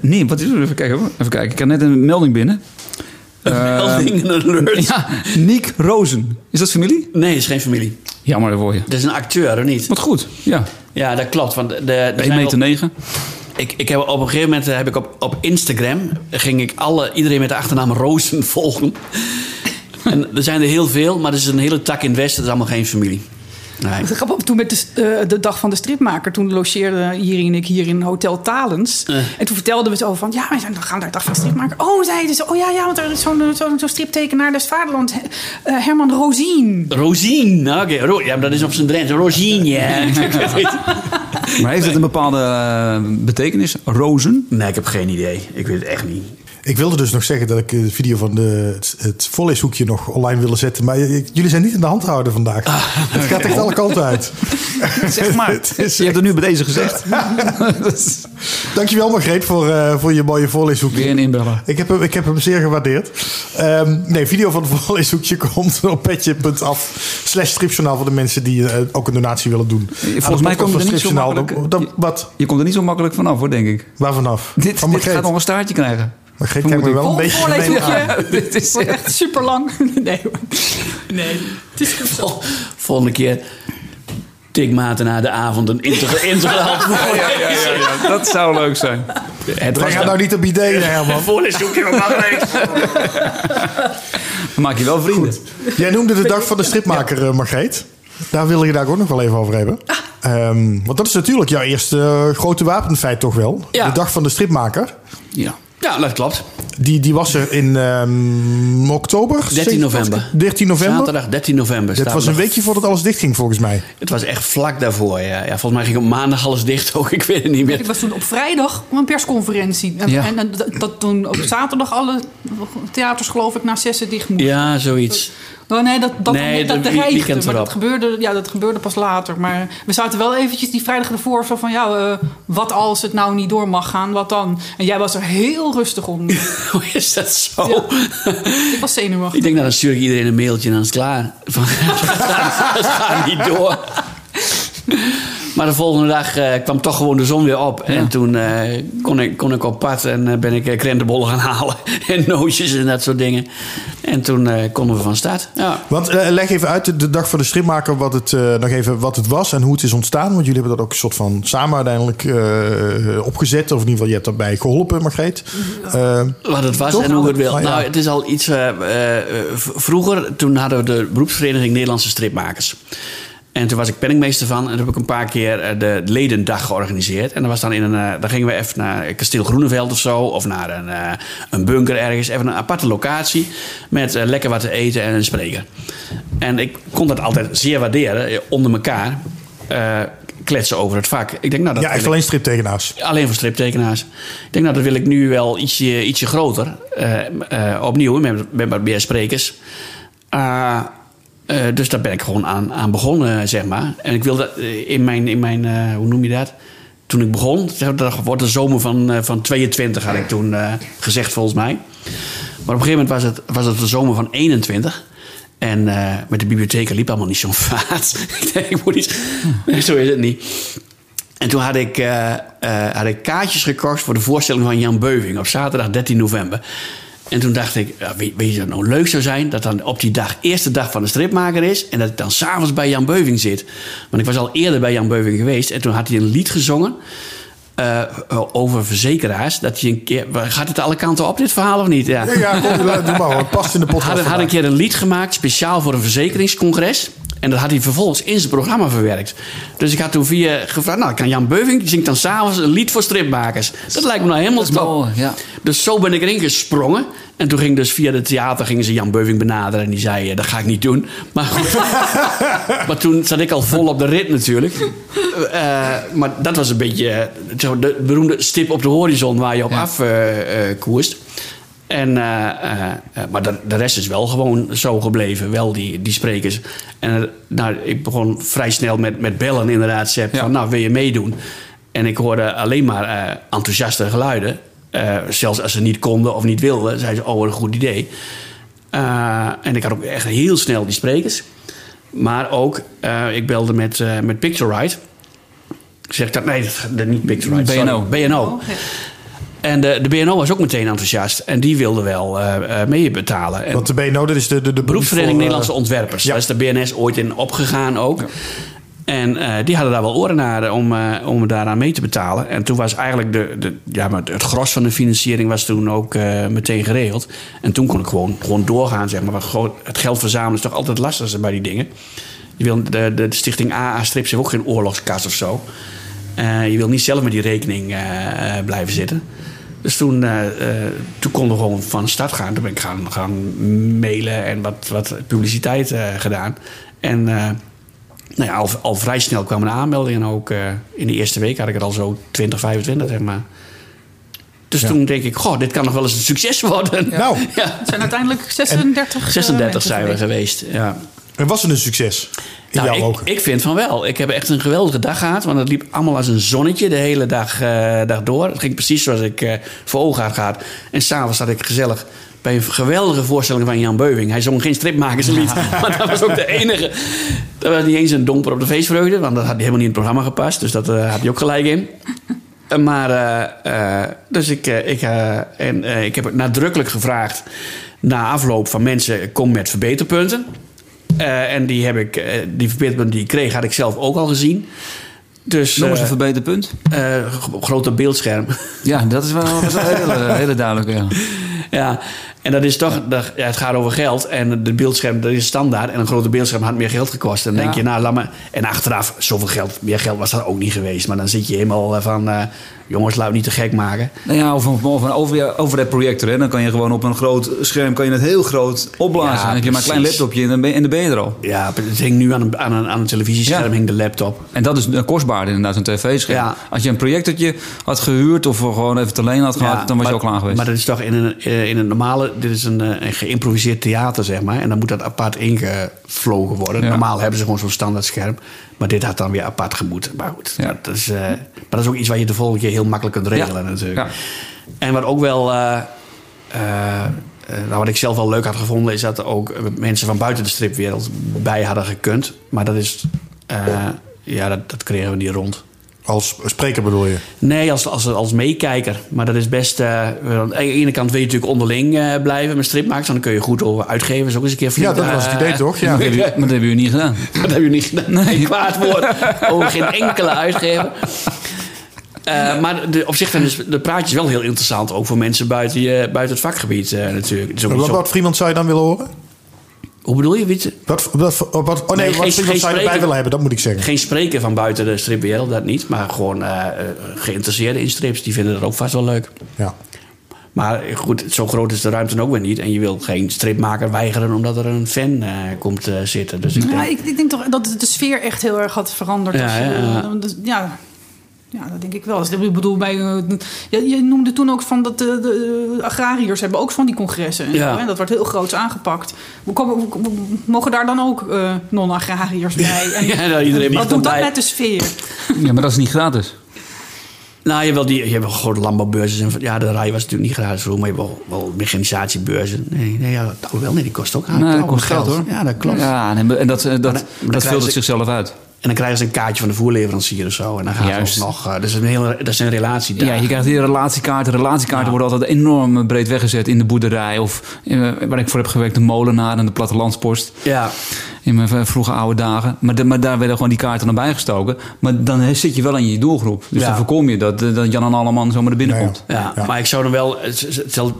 nee, wat is er? Even kijken. hoor. Even kijken. Ik had net een melding binnen. Melding alert. Ja, Nick Rozen. Is dat familie? Nee, is geen familie. Jammer daarvoor je. Dat is een acteur, of niet? Wat goed. Ja, Ja, dat klopt. Want de, de, er 1 zijn meter wel- 9. Ik, ik heb op een gegeven moment eh, heb ik op, op Instagram ging ik alle, iedereen met de achternaam Rozen volgen. en er zijn er heel veel, maar er is een hele tak in het westen, dat is allemaal geen familie. Nee. Grappig, Toen met de, eh, de dag van de stripmaker, toen logeerde Jiri en ik hier in Hotel Talens. Eh. En toen vertelden we zo van, ja, we gaan naar de dag van de stripmaker. Oh, zeiden ze, oh ja, ja, want er is zo'n zo'n zo'n striptekenaar des Vaderlands, eh, Herman Rozien. Rosien, oké. Ro- ja, maar dat is op zijn Drents. Rosien, ja. Het. Maar heeft het een bepaalde eh, betekenis? Rozen? Nee, ik heb geen idee. Ik weet het echt niet. Ik wilde dus nog zeggen dat ik de video van de, het, het voorleeshoekje nog online wilde zetten. Maar j- jullie zijn niet in de hand houden vandaag. het gaat echt alle kanten uit. Zeg maar. Je hebt het nu bij deze gezegd. Dankjewel Margreet voor, eh, voor je mooie voorleeshoekje. Weer een inbeller. Ik heb hem, ik heb hem zeer gewaardeerd. Ehm, nee, video van het voorleeshoekje komt op petje.af slash stripjournaal voor de mensen die eh, ook een donatie willen doen. Volgens mij kom je er niet zo makkelijk... Dan, dan- wat? Je komt er niet zo makkelijk vanaf hoor, denk ik. Waar vanaf? Dit, van dit gaat nog een staartje krijgen. Margreet kijkt me wel een beetje gemeen aan. voorleeshoekje. Dit is echt super lang. Nee hoor. Nee, het is goed zo. Vol- Volgende keer tikmaten na de avond een integr- integraal Ja, dat zou leuk zijn. Het was nou niet op ideeën, Herman. voorleeshoekje van Margreet. Dan maak je wel vrienden. Jij noemde de dag van de stripmaker, eh, Margreet. Daar wil je daar ook nog wel even over hebben. Ehm, want dat is natuurlijk jouw eerste eh, grote wapenfeit toch wel. Ja. De dag van de stripmaker. Ja. Ja, dat klopt. Die, die was er in ehm, oktober? 13 november. 13 november? Zaterdag 13 november. Dat was een weekje voordat alles dichtging volgens mij. Het was echt vlak daarvoor. Ja. Ja, volgens mij ging op maandag alles dicht ook. Ik weet het niet meer. Ik was toen op vrijdag op een persconferentie. En, Ja. en, en dat, dat toen op zaterdag alle theaters geloof ik na zessen dicht moesten. Ja, zoiets. Oh, nee, dat, dat, Nee, dat, dat- dat maar dat gebeurde, ja, dat gebeurde pas later. Maar we zaten wel eventjes die vrijdag ervoor van... ja, eh, wat als het nou niet door mag gaan, wat dan? En jij was er heel rustig om. Hoe is dat zo? ik was zenuwachtig. Ik denk, nou, dan stuur ik iedereen een mailtje en dan is het klaar. Van, het gaat niet door. Maar de volgende dag eh, kwam toch gewoon de zon weer op. En toen eh, kon, ik, kon ik op pad en eh, ben ik krentenbollen gaan halen. En nootjes en dat soort dingen. En toen eh, konden we van start. Ja. Want eh, leg even uit de, de dag van de stripmaker wat het, eh, nog even wat het was en hoe het is ontstaan. Want jullie hebben dat ook een soort van samen uiteindelijk eh, opgezet. Of in ieder geval, je hebt daarbij geholpen, Margreet. Wat het was Toch? en hoe het wil. Ja. Nou, het is al iets... eh, eh, vroeger, toen hadden we de beroepsvereniging Nederlandse Stripmakers. En toen was ik penningmeester van. En toen heb ik een paar keer eh, de ledendag georganiseerd. En dan, was dan, in een, eh, dan gingen we even naar Kasteel Groeneveld of zo. Of naar een, eh, een bunker ergens. Even een aparte locatie. Met lekker wat te eten en een spreker. En ik kon dat altijd zeer waarderen. Onder elkaar. eh, kletsen over het vak. Ik denk, nou, dat ja, echt alleen striptekenaars. Alleen voor striptekenaars. Ik denk, nou, dat wil ik nu wel ietsje, ietsje groter. Opnieuw, met, met wat meer sprekers. Eh, dus daar ben ik gewoon aan, aan begonnen, zeg maar. En ik wilde eh, in mijn, in mijn eh, hoe noem je dat? Toen ik begon, dat wordt de zomer van, van 22, had ik toen gezegd volgens mij. Maar op een gegeven moment was het, was het de zomer van 21. En met de bibliotheek liep allemaal niet zo'n vaart. ik moet zo is het niet. En toen had ik, had ik kaartjes gekocht voor de voorstelling van Jan Beuving op zaterdag 13 november. En toen dacht ik, ja, weet, weet je wat nou leuk zou zijn? Dat dan op die dag, eerste dag van de stripmaker is. En dat ik dan s'avonds bij Jan Beuving zit. Want ik was al eerder bij Jan Beuving geweest. En toen had hij een lied gezongen. eh, over verzekeraars. Dat hij een keer. Gaat het alle kanten op, dit verhaal of niet? Ja. Ja, ja kom, doe maar. Het past in de podcast. Had, had een keer een lied gemaakt, speciaal voor een verzekeringscongres. En dat had hij vervolgens in zijn programma verwerkt. Dus ik had toen via gevraagd... Nou, kan Jan Beuving die zingt dan s'avonds een lied voor stripmakers. Dat lijkt me nou helemaal top. mooi, ja. Dus zo ben ik erin gesprongen. En toen ging dus via het theater gingen ze Jan Beuving benaderen. En die zei, eh, dat ga ik niet doen. Maar goed. maar toen zat ik al vol op de rit natuurlijk. Eh, maar dat was een beetje eh, zo de beroemde stip op de horizon... waar je op af eh, eh, koerst. En, eh, eh, eh, maar de, de rest is wel gewoon zo gebleven, wel die, die sprekers. En nou, ik begon vrij snel met, met bellen inderdaad. Ja. van, nou, wil je meedoen? En ik hoorde alleen maar eh, enthousiaste geluiden. Eh, zelfs als ze niet konden of niet wilden, zeiden ze, oh, wat een goed idee. Eh, en ik had ook echt heel snel die sprekers. Maar ook, eh, ik belde met, eh met Picture Zeg ik dat? Nee, dat, dat niet Picture BNO. BNO. Oh, ja. En de, de BNO was ook meteen enthousiast. En die wilde wel eh, mee betalen. En Want de BNO, dat is de, de, de beroepsvereniging eh, Nederlandse Ontwerpers. ja. Daar is de BNS ooit in opgegaan ook. En die hadden daar wel oren naar om, om daaraan mee te betalen. En toen was eigenlijk de, de, ja, maar het gros van de financiering was toen ook meteen geregeld. En toen kon ik gewoon, gewoon doorgaan, zeg maar. Want gewoon het geld verzamelen is toch altijd lastig bij die dingen. Je wil, de, de, de stichting AA Strips heeft ook geen oorlogskas of zo. Je wil niet zelf met die rekening blijven zitten. Dus toen, eh, eh, toen konden we gewoon van start gaan. Toen ben ik gaan, gaan mailen en wat, wat publiciteit eh, gedaan. En eh, nou ja, al, al vrij snel kwamen de aanmeldingen. Ook eh, in de eerste week had ik er al zo 20, 25, zeg maar. Dus toen denk ik, goh, dit kan nog wel eens een succes worden. Nou, Ja. Het zijn uiteindelijk 36. eh, 36 mensen zijn we geweest. geweest, ja. en was het een succes? Nou, ik, ik vind van wel. Ik heb echt een geweldige dag gehad. Want het liep allemaal als een zonnetje de hele dag, dag door. Het ging precies zoals ik eh, voor ogen had gehad. En s'avonds zat ik gezellig bij een geweldige voorstelling van Jan Beuving. Hij zong geen stripmakerslied. Maar dat was ook de enige. Dat was niet eens een domper op de feestvreugde. Want dat had helemaal niet in het programma gepast. Dus dat eh, had hij ook gelijk in. Maar, dus ik, ik, en, ik heb het nadrukkelijk gevraagd na afloop van mensen: kom met verbeterpunten. Eh, en die, heb ik, eh, die verbeterpunten die ik kreeg, had ik zelf ook al gezien. Dus, Noem eens een eh, verbeterpunt. eh, gro- groter beeldscherm. Ja, dat is wel, dat is wel een hele, hele duidelijke. Ja. ja, en dat is toch, dat, ja, het gaat over geld. En de beeldscherm, dat is standaard. En een grote beeldscherm had meer geld gekost. En dan denk je, nou, laat maar. En achteraf, zoveel geld, meer geld was dat ook niet geweest. Maar dan zit je helemaal van, jongens, laat het niet te gek maken. Nou ja, of, of, of een over, overhead projector. Hè. Dan kan je gewoon op een groot scherm kan je het heel groot opblazen. Ja, dan heb je maar een klein laptopje en dan ben, en dan ben je er al. Ja, het hing nu aan een, aan een, aan een televisiescherm, Ja. hing de laptop. En dat is eh, kostbaarder inderdaad, een tv-scherm. Ja. Als je een projectortje had gehuurd of gewoon even te leen had gehad, dan was je al klaar geweest. Maar dat is toch in een, eh, in een normale... Dit is een, eh, een geïmproviseerd theater, zeg maar. En dan moet dat apart ingevlogen worden. Normaal hebben ze gewoon zo'n standaard scherm. Maar dit had dan weer apart gemoet. Maar goed, Ja. dat, is, eh, maar dat is ook iets wat je de volgende keer heel makkelijk kunt regelen natuurlijk. Ja. En wat ook wel... eh, eh, nou, wat ik zelf wel leuk had gevonden... is dat er ook mensen van buiten de stripwereld bij hadden gekund. Maar dat is... ja, dat, dat kregen we niet rond. Als spreker bedoel je? Nee, als, als, als meekijker. Maar dat is best... eh, aan de ene kant wil je natuurlijk onderling eh, blijven met stripmakers. Dan kun je goed over uitgevers ook eens een keer Ja, flink, dat was het idee eh, toch? Ja. dat, hebben jullie, maar dat hebben jullie niet gedaan. Dat hebben jullie niet gedaan. Nee. Geen kwaad woord over geen enkele uitgever. Eh, maar de, op zich dan is de praatjes wel heel interessant. Ook voor mensen buiten, je, buiten het vakgebied eh, natuurlijk. Wat, wat Vriend zou je dan willen horen? Hoe bedoel je? Weet je? Wat, wat, wat, wat- oh nee, Nee, wat geen- geen zou je erbij willen hebben, dat moet ik zeggen. Geen spreker van buiten de stripwereld, dat niet. Maar gewoon eh, eh, geïnteresseerden in strips. Die vinden dat ook vast wel leuk. Ja. Maar goed, zo groot is de ruimte ook weer niet. En je wilt geen stripmaker weigeren omdat er een fan eh, komt zitten. Dus ik denk, Ja, ik, ik denk toch dat de sfeer echt heel erg had veranderd. Ja, als je, ja, ja. dus, ja. Ja, dat denk ik wel. Dus ik bedoel, bij, eh, je, je noemde toen ook van dat de, de agrariërs hebben ook van die congressen. En Ja. zo, hè? Dat wordt heel groots aangepakt. We komen, we- we- mogen daar dan ook eh, non-agrariërs bij? En, Ja, nou, iedereen mag wat doet dat met de sfeer? Ja, maar dat is niet gratis. Nou, je hebt wel, die, je hebt wel grote landbouwbeurzen. En, ja, de rij was natuurlijk niet gratis vroeger, maar je hebt wel, wel mechanisatiebeurzen. Nee, nee, ja, dat wel, nee, die kost ook Nee, dat kost geld hoor. Ja, dat klopt. Ja, en, en dat, eh, dat, dat krijgen vult het zichzelf uit. En dan krijgen ze een kaartje van de voerleverancier of zo. En dan gaan Juist. ze nog... eh, dus een hele, dat is een relatie. Ja, je krijgt hier relatiekaarten. Relatiekaarten Ja. worden altijd enorm breed weggezet in de boerderij. Of eh, waar ik voor heb gewerkt, de molenaar en de plattelandspost. Ja, In mijn vroege oude dagen. Maar, de- maar daar werden gewoon die kaarten naar bijgestoken. Maar dan zit je wel in je doelgroep. Dus Ja. dan voorkom je dat, eh, dat Jan en Alleman zomaar er binnenkomt. ja, Ja. maar ik zou dan wel... het- het- het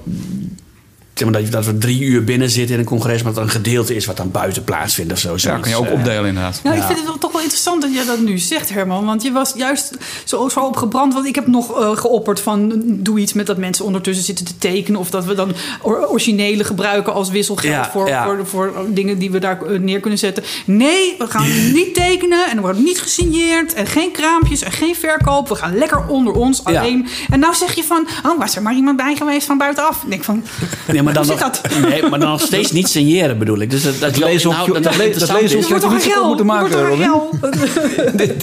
Zeg maar dat, je- dat we drie uur binnen zitten in een congres... maar dat er een gedeelte is wat dan buiten plaatsvindt of zo. Ja, kan je ook Eh, opdelen inderdaad. Nou, ik vind het wel toch wel interessant dat je dat nu zegt, Herman. Want je was juist zo, zo opgebrand. Want ik heb nog eh, geopperd van... doe iets met dat mensen ondertussen zitten te tekenen... of dat we dan or- originele gebruiken als wisselgeld... Ja, voor, ja. Voor, voor dingen die we daar eh, neer kunnen zetten. Nee, we gaan niet tekenen en er wordt niet gesigneerd... en geen kraampjes en geen verkoop. We gaan lekker onder ons Ja. alleen. En nou zeg je van... oh, was er maar iemand bij geweest van buitenaf? Ik denk van... Nee, maar dan, nog, dat? nee, maar dan nog steeds niet signeren bedoel ik. Dus dat, dat, wel lezen op inhoud- je- dat, dat dat dat lezen op Je wordt toch niet moeten Je maken, wordt toch een gel?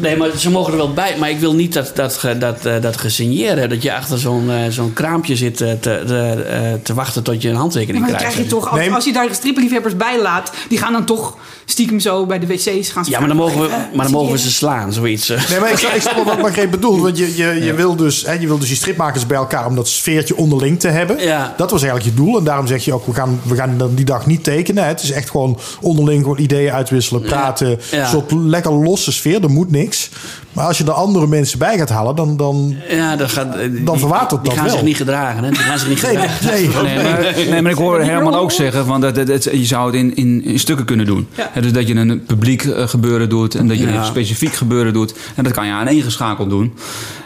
Nee, maar ze mogen er wel bij. Maar ik wil niet dat, dat, ge- dat, eh, dat gesigneerd Dat je achter zo'n eh, zo'n kraampje zit eh, te, te, eh, te wachten tot je een handtekening Maar dan krijgt. krijg je toch, als, Nee, maar- als je daar stripliefhebbers bij laat, die gaan dan toch stiekem zo bij de wc's gaan Ja, maar dan mogen we, maar dan mogen we ze slaan, zoiets. Nee, maar ik, ik snap wel wat Margreet bedoelt. Want je, je, je, wil dus, hè, je wil dus die stripmakers bij elkaar om dat sfeertje onderling te hebben. Ja. Dat was eigenlijk je doel. En daarom zeg je ook, we gaan, we gaan dan die dag niet tekenen. hè. Het is echt gewoon onderling gewoon ideeën uitwisselen, praten. Ja. Een soort lekker losse sfeer. Er moet niks. Maar als je er andere mensen bij gaat halen, dan... dan Ja, dat gaat, Dan die- verwatert Die dat gaan wel. zich niet gedragen, hè? Die gaan zich niet nee, gedragen. nee. Nee, maar, nee, maar ik hoor Herman ook zeggen van dat, dat, dat- je zou het in, in, in stukken kunnen doen. Ja. Hè, Dus dat je een publiek eh, gebeuren doet en dat je Ja. een specifiek gebeuren doet. En dat kan je aan één geschakeld doen.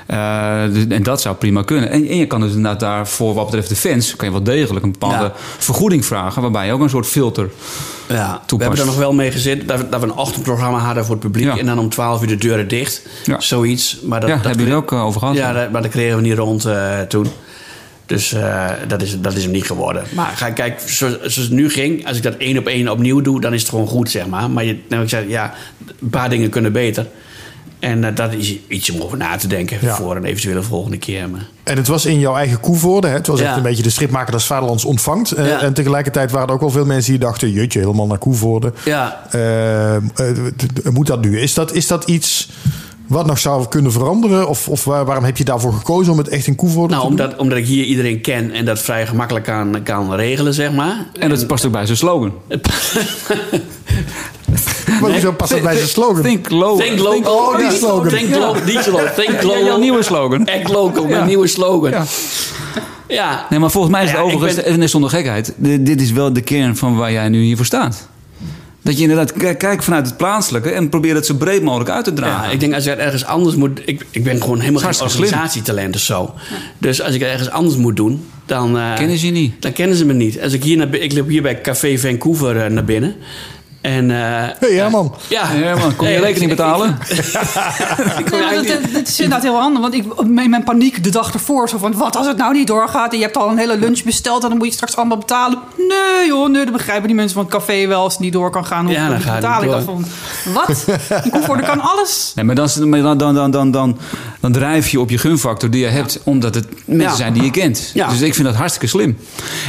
Eh, dus- en dat zou prima kunnen. En, en je kan dus inderdaad daarvoor, wat betreft de fans, kan je wel degelijk een bepaalde Ja. vergoeding vragen. Waarbij je ook een soort filter. Ja, we toepast. hebben er nog wel mee gezeten dat we, dat we een ochtendprogramma hadden voor het publiek. Ja. En dan om 12 uur de deuren dicht. Ja. Zoiets. Maar dat, ja, dat daar hebben jullie ook eh, over gehad. Ja, dat- maar dat kregen we niet rond eh, toen. Dus eh, dat, is, dat is hem niet geworden. Maar ga, kijk, zoals, zoals het nu ging, als ik dat één op één opnieuw doe, dan is het gewoon goed, zeg maar. Maar je, nou, ik zeg, ja, een paar dingen kunnen beter. En eh, dat is iets om over na te denken Ja. voor een eventuele volgende keer. Maar, En het was in jouw eigen Koevoorde. Hè? Het was Ja. echt een beetje de stripmaker des Vaderlands ontvangt. Eh, Ja. En tegelijkertijd waren er ook wel veel mensen die dachten... jutje, helemaal naar Koevoorde. ja, Eh, moet dat nu? Is dat, is dat iets wat nog zou kunnen veranderen? Of, of waar- waarom heb je daarvoor gekozen om het echt in Koevoorde nou, te doen? omdat, omdat ik hier iedereen ken en dat vrij gemakkelijk kan, kan regelen, zeg maar. En dat past ook bij zijn slogan. Maar hoezo past dat bij zijn slogan? Think low. Think local. Oh, die slogan. Think local. Die slogan. Think Ja, local. jouw nieuwe slogan. Act local. Ja. Mijn nieuwe slogan. Ja. Ja. Nee, maar volgens mij is het overigens, ben- en zonder gekheid, di- dit is wel de kern van waar jij nu hiervoor staat. Dat je inderdaad kijkt vanuit het plaatselijke en probeert het zo breed mogelijk uit te dragen. Ja, ik denk als je het ergens anders moet... Ik, ik ben gewoon helemaal geen organisatietalent of zo. Dus als ik het ergens anders moet doen, dan... eh, Kennen ze je niet? Dan kennen ze me niet. Als ik hier naar, ik loop hier bij Café Vancouver eh, naar binnen. En... eh, Hey Herman. ja. Ja, man, kon je rekening ik- betalen? ik- Nee, dat, dat- dat is inderdaad heel handig. Want ik, in mijn paniek de dag ervoor. Zo van, wat als het nou niet doorgaat? En je hebt al een hele lunch besteld. En dan moet je straks allemaal betalen. Nee joh, nee, dat begrijpen die mensen van het café wel. Als het niet door kan gaan, Ja, dan betalen. Ik dacht van, wat? Ik kom voor, kan alles. Nee, maar dan, dan, dan, dan, dan, dan, dan drijf je op je gunfactor die je hebt, omdat het mensen Ja. zijn die je kent. Ja. Dus ik vind dat hartstikke slim.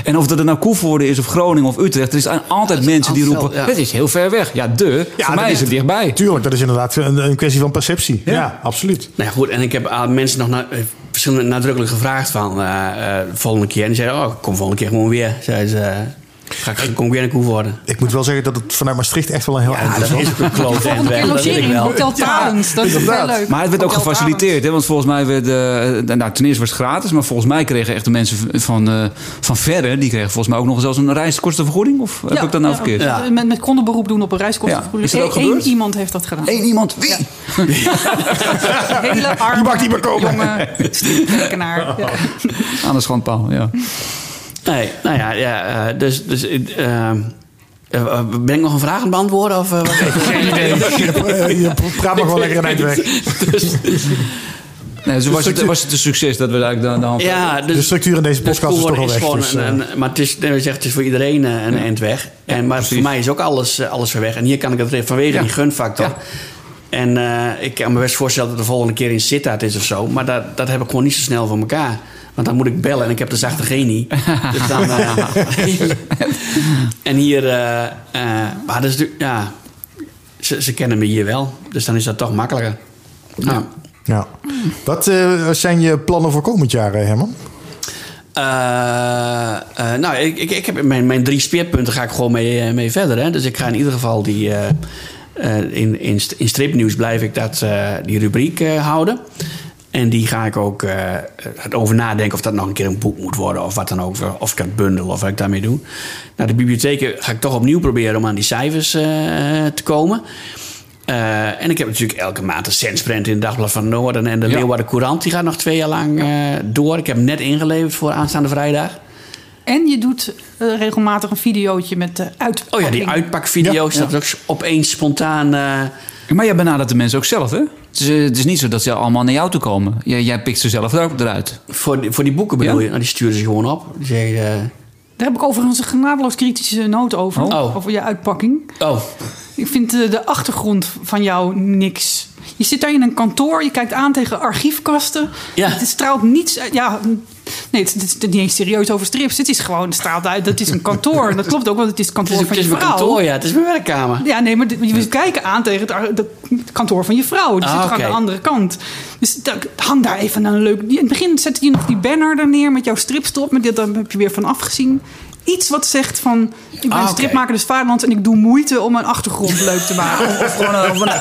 En of dat het nou Koevoorde is, of Groningen of Utrecht, er zijn altijd mensen die roepen: ja. Het is heel ver weg. Ja, de. Ja, voor mij is het dichtbij. Tuurlijk, dat is inderdaad een, een kwestie van perceptie. Ja, absoluut. Nou ja, goed, en ik heb aan mensen nog na, eh, verschillende nadrukkelijk gevraagd van eh, eh, de volgende keer. En die zeiden, oh, ik kom volgende keer gewoon weer. Zeiden ze, eh, ga ik Koe worden. Ik moet wel zeggen dat het vanuit Maastricht echt wel een heel eind Ja, is. dat is ook een kloot en Volgende keer weg, dat weet ik wel. Hotel Talens. Dat is wel leuk. Maar het werd ook gefaciliteerd, hè? want volgens mij werd. eh, nou, ten eerste was het gratis, maar volgens mij kregen echt de mensen van, eh, van verre. die kregen volgens mij ook nog zelfs een reiskostenvergoeding. Of heb ik dat nou verkeerd? Ja. Met, met kondenberoep doen op een reiskostenvergoeding. Ja. Is dat ook Eén iemand heeft dat gedaan. Eén iemand. Wie? Hele arme Die mag niet meer komen. jonge striptekenaar. Aan de schandpaal, ja. Nee, nou ja, ja eh, dus... dus eh, eh, ben ik nog een vraag aan het beantwoorden? Of, wat? Eh, Je praat nog wel lekker een eind weg. Nee, dus was, het, was het een succes dat we eigenlijk hand ja, dus, De structuur in deze dus podcast is toch al weg. is gewoon dus, een, een- maar het is, nee, we zeggen, het is voor iedereen een eind weg. En, maar voor mij is ook alles, alles weer weg. En hier kan ik het vanwege Ja. die gunfactor. Ja. En eh, ik kan me best voorstellen dat de volgende keer in Sittard is of zo. Maar dat, dat heb ik gewoon niet zo snel voor elkaar. Want dan moet ik bellen en ik heb de zachte G niet. dus dan, eh, en hier... eh, eh, maar dat is, natuurlijk- ja, ze, ze kennen me hier wel. Dus dan is dat toch makkelijker. Ja. ja. Wat zijn je plannen voor komend jaar, Herman? Eh, eh, nou, ik, ik, ik heb mijn, mijn drie speerpunten ga ik gewoon mee, mee verder. Hè. Dus ik ga in ieder geval die, eh, eh, in, in, in stripnieuws blijf ik dat, eh, die rubriek eh, houden. En die ga ik ook eh, het over nadenken of dat nog een keer een boek moet worden. Of wat dan ook. Of ik het bundel of wat ik daarmee doe. Nou, de bibliotheken ga ik toch opnieuw proberen om aan die cijfers eh, te komen. Eh, en ik heb natuurlijk elke maand een centsprint in het Dagblad van Noorden. En de Ja. Leeuwarden Courant, die gaat nog twee jaar lang eh, door. Ik heb hem net ingeleverd voor aanstaande vrijdag. En je doet regelmatig een videootje met de uitpakking. Oh ja, die uitpakvideo's. Ja, Dat is ook opeens spontaan... Maar jij benadert de mensen ook zelf, hè? Het is, eh, het is niet zo dat ze allemaal naar jou toe komen. Jij, jij pikt ze zelf er ook eruit. voor, die, voor die boeken bedoel Ja? je? Nou, die sturen ze gewoon op. Die zeggen, eh, Daar heb ik overigens een genadeloos kritische noot over. Oh. Over je uitpakking. oh, Ik vind de, de achtergrond van jou niks. Je zit daar in een kantoor, je kijkt aan tegen archiefkasten. Ja. Het straalt niets uit. Ja, nee, het, is niet eens serieus over strips. Het is gewoon, het straalt uit. Het is een kantoor. En dat klopt ook, want het is het het kantoor is, van het is je mijn vrouw. kantoor, ja. Het is mijn werkkamer. Ja, nee, maar we kijken aan tegen het, ar- de- het kantoor van je vrouw. Die Ah, zit aan de andere kant. Dus hang daar even een leuk... In het begin zette je nog die banner er neer met jouw stripstop. Maar dit, daar heb je weer van afgezien. Iets wat zegt van... ik ben Ah, stripmaker des vaderlands en ik doe moeite om mijn achtergrond leuk te maken. Of gewoon een, of een,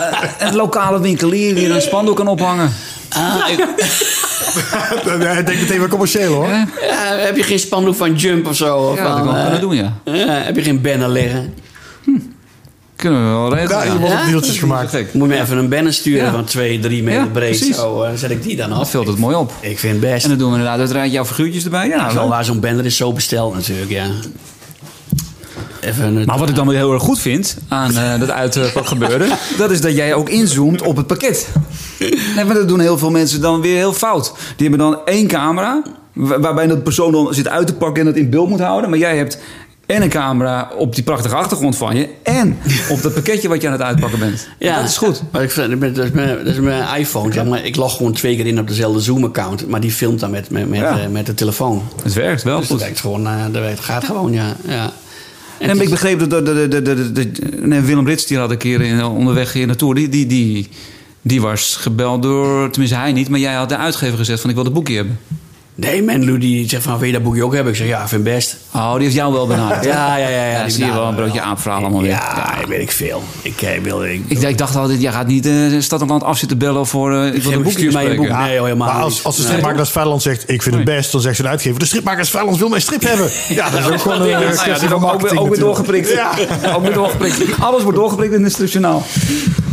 een lokale winkelier die een spandoek kan ophangen. Ah, ik- Ik denk meteen wel commercieel hoor. ja, heb je geen spandoek van Jump of zo? Of Ja, dat kan eh, doen, ja. ja, heb je geen banner liggen? Kunnen we wel regelen. Ja, wordt Ja? op deeltjes gemaakt. Moet je me even een banner sturen Ja. van 2, 3 meter Ja, breed. precies. Zo, eh, dan zet ik die dan Dat op. vult het mooi op. Ik vind het best. En dan doen we inderdaad uiteraard jouw figuurtjes erbij. Ja, waar zo'n banner is zo besteld natuurlijk, ja. Even Maar wat ik dan weer heel erg goed vind aan eh, dat uitpak gebeuren, dat is dat jij ook inzoomt op het pakket. Nee, maar dat doen heel veel mensen dan weer heel fout. Die hebben dan één camera, wa- waarbij dat persoon dan zit uit te pakken en dat in beeld moet houden. Maar jij hebt en een camera op die prachtige achtergrond van je en op dat pakketje wat je aan het uitpakken bent. Ja, dat is goed. Maar ik, vind- dat, is mijn, dat is mijn iPhone, zeg maar. Ik log gewoon twee keer in op dezelfde Zoom-account. Maar die filmt dan met, met, met, Ja. eh, met de telefoon. Het werkt wel Dus goed. werkt gewoon, eh, dat werkt, gaat gewoon, ja. ja. En En het ik begreep dat de, de, de, de, de- de- nee, Willem Rits, die had een keer in, onderweg hier naartoe, die, die, die, die was gebeld door, tenminste hij niet, maar jij had de uitgever gezegd van ik wil het boekje hebben. Nee, Menlu die zegt van, wil je dat boekje ook hebben? Ik zeg, ja, ik vind het best. Oh, die heeft jou wel benaderd. Ja, ja, ja. ja, Ja, die zie je wel een broodje aapverhaal allemaal weer. Ja, ik weet ik veel. Ik, eh, wil... Ik, Ik, ik dacht altijd, jij gaat niet eh Stad en Land af zitten bellen voor eh, ik wil een boekje mij bespreken. boek. Nee, helemaal Maar als, niet. als de stripmaker Vaderlands zegt... ik vind het best, dan zegt ze de uitgever... de stripmaker des Vaderlands wil mijn strip hebben. Ja, dat is ook gewoon een Ja, ja, kwestie van ook, marketing weer- ook weer natuurlijk. doorgeprikt. Ja. ook weer doorgeprikt. Alles wordt doorgeprikt in het stripjournaal.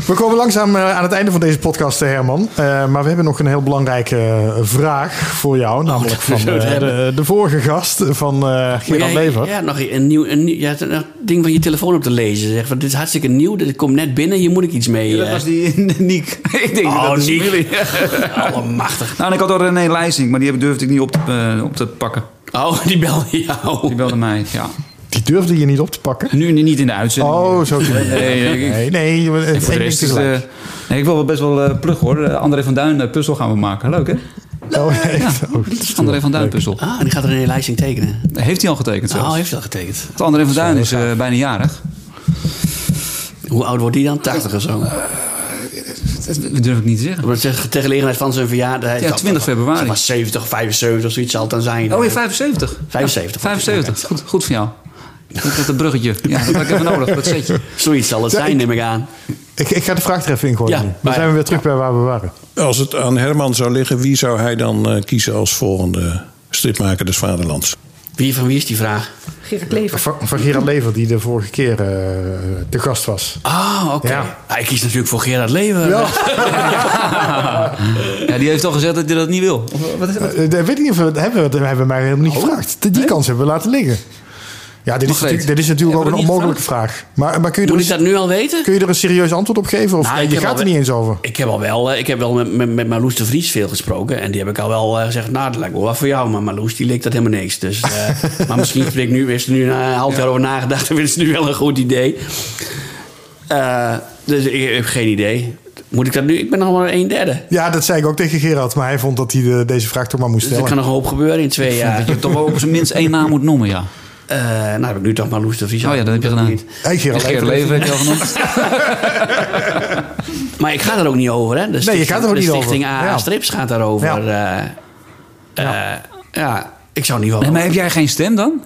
We komen langzaam eh, aan het einde van deze podcast, eh, Herman. Eh, maar we hebben nog een heel belangrijke vraag voor jou. Namelijk van eh, de, de vorige gast van eh Maar Gerard Lever. Ja, nog een nieuw, een, nieuw- een ding van je telefoon op te lezen. Zeg, van, dit is hartstikke nieuw, dit komt net binnen, hier moet ik iets mee. dat eh. was die Niek. ik denk Oh, dat is Niek. jullie. Allemachtig. Nou, en ik had al René Leijsing, maar die heb- durfde ik niet op te, op te pakken. Oh, die belde jou. Die belde mij, ja. Durfde je niet op te pakken. Nu niet in de uitzending. Oh, zo. Nee, nee, ik- nee. nee, je- één Voor de ding rest is, tegelijk. eh, nee, ik wil wel best wel eh plug hoor. De André van Duin eh, puzzel gaan we maken. Leuk hè? Oh, echt? Oh, André van Duin puzzel. Ah, die gaat er een lijsting tekenen. Heeft hij al getekend zelfs. Oh, heeft hij al getekend. Want André van Duin is eh, bijna jarig. Hoe oud wordt die dan? 80 of zo? Dat durf ik niet te zeggen. Zegt ter gelegenheid van zijn verjaardag. hij Ja, zal- 20 februari. Hij was 70 of 75 of zoiets zal het dan zijn. Oh, je 75? 75. 75. Goed, goed van jou. Dat, dat, dat bruggetje. Ja, dat had ik even nodig. Dat setje. Zoiets zal het Ja, zijn, ik- neem ik aan. Ik, ik ga de vraag er even ingooien. Ja, nu. Dan maar- zijn we weer terug bij waar we waren. Als het aan Herman zou liggen, wie zou hij dan eh, kiezen als volgende stripmaker des Vaderlands? Wie van wie is die vraag? Gerard Lever. Van, van Gerard Lever, die de vorige keer eh de gast was. Ah, oké. Ja. Hij kiest natuurlijk voor Gerard Lever. Ja. Ja, die heeft al gezegd dat hij dat niet wil. Of, wat is dat? Weet ik niet of we dat hebben. we- hebben mij helemaal niet gevraagd. Die Nee? kans hebben we laten liggen. Ja, dit is, natuurlijk, dit is natuurlijk ook een onmogelijke vraag. Maar, maar kun, je er Moet ik een, dat nu al weten? kun je er een serieus antwoord op geven? Of Nou, nee, ik je heb gaat al er niet eens over? Ik heb al wel, eh, ik heb wel met, met, met Marloes de Vries veel gesproken. En die heb ik al wel eh, gezegd, nou, dat lijkt wel wat voor jou. Maar Marloes, die leek dat helemaal niks. Dus, eh, maar misschien heb ik nu, heeft er nu een half jaar over nagedacht. En het nu wel een goed idee. Eh, dus ik heb geen idee. Moet ik dat nu? Ik ben nog maar een derde. Ja, dat zei ik ook tegen Gerard. Maar hij vond dat hij de- deze vraag toch maar moest Dus er stellen. kan nog een hoop gebeuren in twee jaar. Dat je toch wel op zijn minst één naam moet noemen, ja. Eh, nou heb ik nu toch Marloes de Vries. Oh ja, dat heb je gedaan. niet. Gerard Gerard Lever. Lever heb je al genoemd. Maar ik ga er ook niet over, hè? De Nee, je gaat er ook de niet stichting over. AA Ja. Strips gaat daarover. Ja. Ja. ja, ik zou niet wel. Nee, maar heb jij geen stem dan?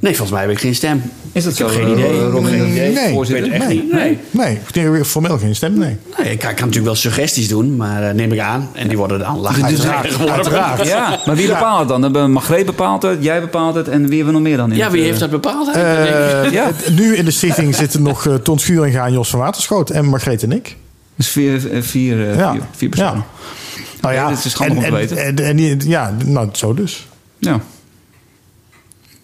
Nee, volgens mij heb ik geen stem. Is dat ik heb zo, geen eh, idee. Geen idee. Nee. Het echt Nee. niet. Nee. Nee, denk formeel geen stem, nee. Nee, ik kan, natuurlijk wel suggesties doen, maar eh, neem ik aan. En die worden dan lachen. Uiteraard, uiteraard. Ja, maar wie Ja. bepaalt het dan? Hebben Margreet bepaalt het, jij bepaalt het en wie hebben we nog meer dan? In Ja, het, wie eh, heeft dat bepaald? Eh? Ja. het- Nu in de stichting zitten nog uh, Ton Schuringa en Jos van Waterschoot en Margreet en ik. Dus vier, vier, Ja. vier, vier personen. Nou ja, Ja, dit is handig om te en, weten. En, en, en- ja, nou, zo dus. Ja.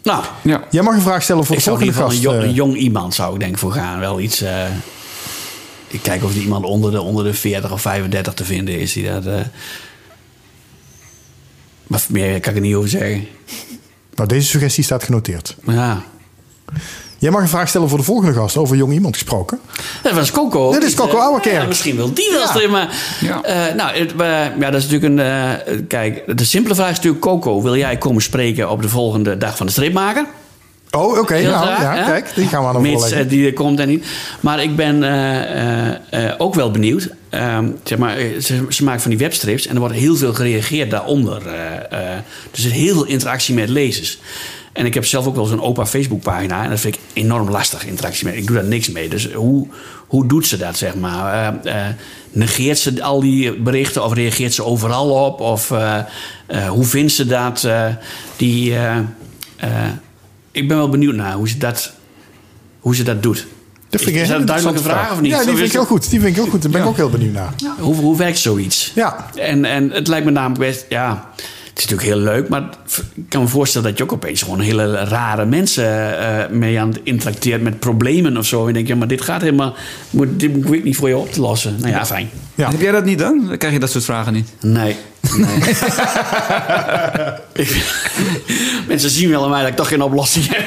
Nou, ja. Jij mag een vraag stellen voor ik de zou in volgende ieder geval gast. een jong, eh. een jong iemand zou ik denk voor gaan. Wel iets... eh, ik kijk of er iemand onder de, onder de 40 of 35 te vinden is. Die dat, eh, maar meer kan ik er niet over zeggen. Nou, deze suggestie staat genoteerd. Ja, Jij mag een vraag stellen voor de volgende gast. Over jong iemand gesproken. Dat was Coco. Dit is Coco Ouwerkerk. Ja, misschien wil die wel Ja. streamen. Ja. Eh, nou, het, eh, ja, dat is natuurlijk een... eh, kijk, de simpele vraag is natuurlijk... Coco, wil jij komen spreken op de volgende dag van de stripmaker? Oh, oké. Nou, ja, hè? kijk, die gaan we aan de Mits eh, die er komt en niet. Maar ik ben eh, eh, eh, ook wel benieuwd. Ehm, zeg maar, eh, ze, ze maken van die webstrips en er wordt heel veel gereageerd daaronder. eh, eh, er zit heel veel interactie met lezers. En ik heb zelf ook wel zo'n opa Facebookpagina. En dat vind ik enorm lastig, interactie mee. Ik doe daar niks mee. Dus hoe, hoe doet ze dat, zeg maar? Eh, eh, negeert ze al die berichten of reageert ze overal op? Of eh, hoe vindt ze dat? die, ik ben wel benieuwd naar hoe ze dat, hoe ze dat doet. Dat vind ik is dat een duidelijke vraag of niet? Ja, die vind ik heel goed. Die vind ik heel goed. Daar ben ik ook heel benieuwd naar. Hoe, hoe werkt zoiets? Ja. En, en het lijkt me namelijk best, ja, het is natuurlijk heel leuk, maar ik kan me voorstellen dat je ook opeens gewoon hele rare mensen eh, mee aan het interacteert met problemen of zo. En je denkt, ja, maar dit gaat helemaal, moet, dit hoef ik niet voor je op te lossen. Nou ja, fijn. Heb jij dat niet dan? Dan krijg je dat soort vragen niet. Nee. Nee. Ik- mensen zien wel aan mij dat ik toch geen oplossing heb.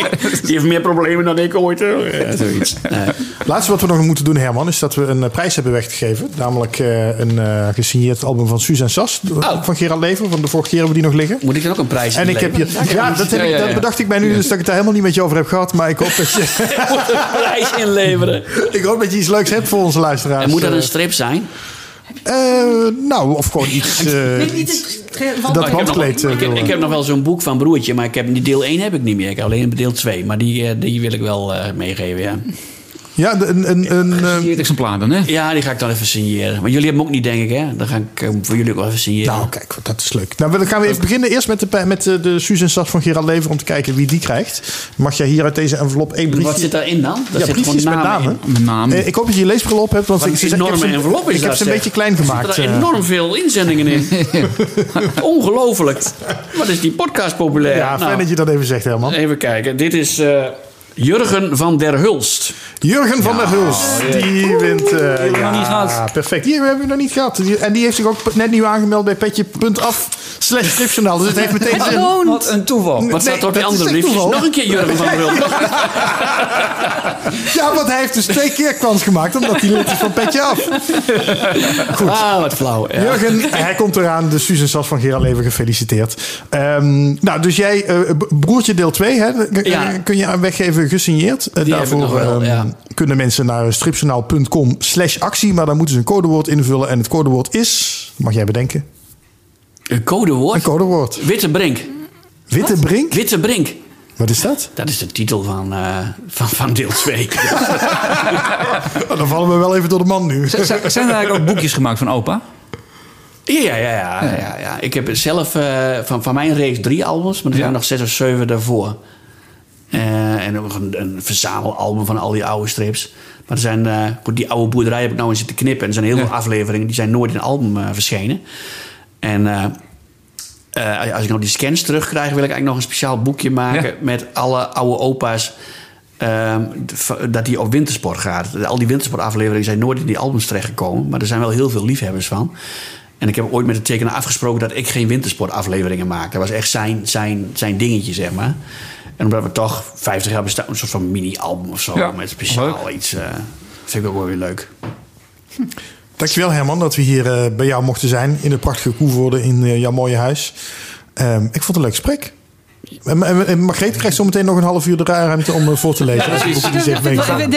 Die heeft meer problemen dan ik ooit. Ja, zoiets. Nee. Laatste wat we nog moeten doen, Herman, is dat we een eh, prijs hebben weggegeven. Namelijk eh, een eh, gesigneerd album van Suzanne Sas. Van Gerard Lever. Van de vorige keer hebben we die nog liggen. Oh. Moet ik dan ook een prijs En ik heb inleveren? ja, dat, heb ik, dat bedacht ik mij nu, dus dat ik het daar helemaal niet met je over heb gehad. Maar ik hoop dat je, moet een prijs inleveren. ik hoop dat je iets leuks hebt voor onze luisteraars. En moet dat een strip zijn? Eh, nou, of gewoon iets. eh, iets- dat ik heb nog- wandkleed. eh, Ik ik heb nog wel zo'n boek van Broertje, maar ik heb, deel 1 heb ik niet meer. Ik heb alleen deel 2, maar die, eh, die wil ik wel eh, meegeven, ja. Ja, een, een, een, eh, exemplaar dan, hè? Ja, die ga ik dan even signeren. Maar jullie hebben hem ook niet, denk ik, hè? Dan ga ik eh, voor jullie ook wel even signeren. Nou, kijk, dat is leuk. Nou, dan gaan we even beginnen. Eerst met de, met de, de Susan Sas van Gerard Lever om te kijken wie die krijgt. Mag jij hier uit deze envelop één briefje... Wat zit daarin dan? Daar ja, zit briefjes gewoon met namen. Met naam. Eh, ik hoop dat je je leesbril op hebt, want Wat ik, een ik, ik heb enorme ze, envelop is ik heb dat, ze een beetje klein gemaakt. Er zitten eh. er enorm veel inzendingen in. Ongelooflijk. Wat is die podcast populair? Ja, fijn Nou, dat je dat even zegt, Herman. Even kijken. Dit is eh, Jurgen van der Hulst. Jurgen van der Hulst, die wint... eh, hebben we ja, nog niet gehad. perfect. Die hebben we nog niet gehad. En die heeft zich ook net nieuw aangemeld bij petje.af slash stripjournaal. Dus het heeft meteen zin. Wat een toeval. Wat staat er op die andere briefjes? Nog een keer Jurgen van Hulst. Ja, want hij heeft dus twee keer kans gemaakt, omdat hij lid is van Petje Af. Ah, wat flauw. Ja. Jurgen, hij komt eraan. De Susan Sas van Gerard Lever gefeliciteerd. Ehm, nou, dus jij, eh, broertje deel 2, hè, Ja. kun je aan weggeven gesigneerd. Eh, daarvoor wel, ehm, ja. kunnen mensen naar stripjournaal.com slash actie. Maar dan moeten ze een codewoord invullen. En het codewoord is, mag jij bedenken, Een codewoord? een codewoord. Witte Brink. Witte Brink? Witte Brink. Wat is dat? Dat is de titel van, eh, van, van deel 2. Oh, dan vallen we wel even door de man nu. Z- Zijn er eigenlijk ook boekjes gemaakt van opa? Ja, ja, ja, ja, ja, ja. Ik heb zelf eh, van, van mijn reeks drie albums, maar er zijn Ja. nog zes of zeven daarvoor. Eh, en nog een, een verzamelalbum van al die oude strips. Maar er zijn, eh, goed, die oude boerderij heb ik nou in zitten knippen. En er zijn heel veel afleveringen, die zijn nooit in een album eh, verschenen. En eh, eh, als ik nou die scans terugkrijg, wil ik eigenlijk nog een speciaal boekje maken Ja. met alle oude opa's. ehm, dat die op wintersport gaat. Al die wintersportafleveringen zijn nooit in die albums terechtgekomen. Maar er zijn wel heel veel liefhebbers van. En ik heb ooit met de tekenaar afgesproken dat ik geen wintersportafleveringen maak. Dat was echt zijn, zijn, zijn dingetje, zeg maar. En omdat we toch 50 jaar bestaan, een soort van mini-album of zo. Ja, met speciaal iets. eh vind ik ook wel weer leuk. Dankjewel Herman dat we hier eh, bij jou mochten zijn. In het prachtige Koevoorde in eh, jouw mooie huis. Ehm, ik vond het een leuk gesprek. En, Margreet krijgt zo meteen nog een half uur de ruimte om eh, voor te lezen. Als die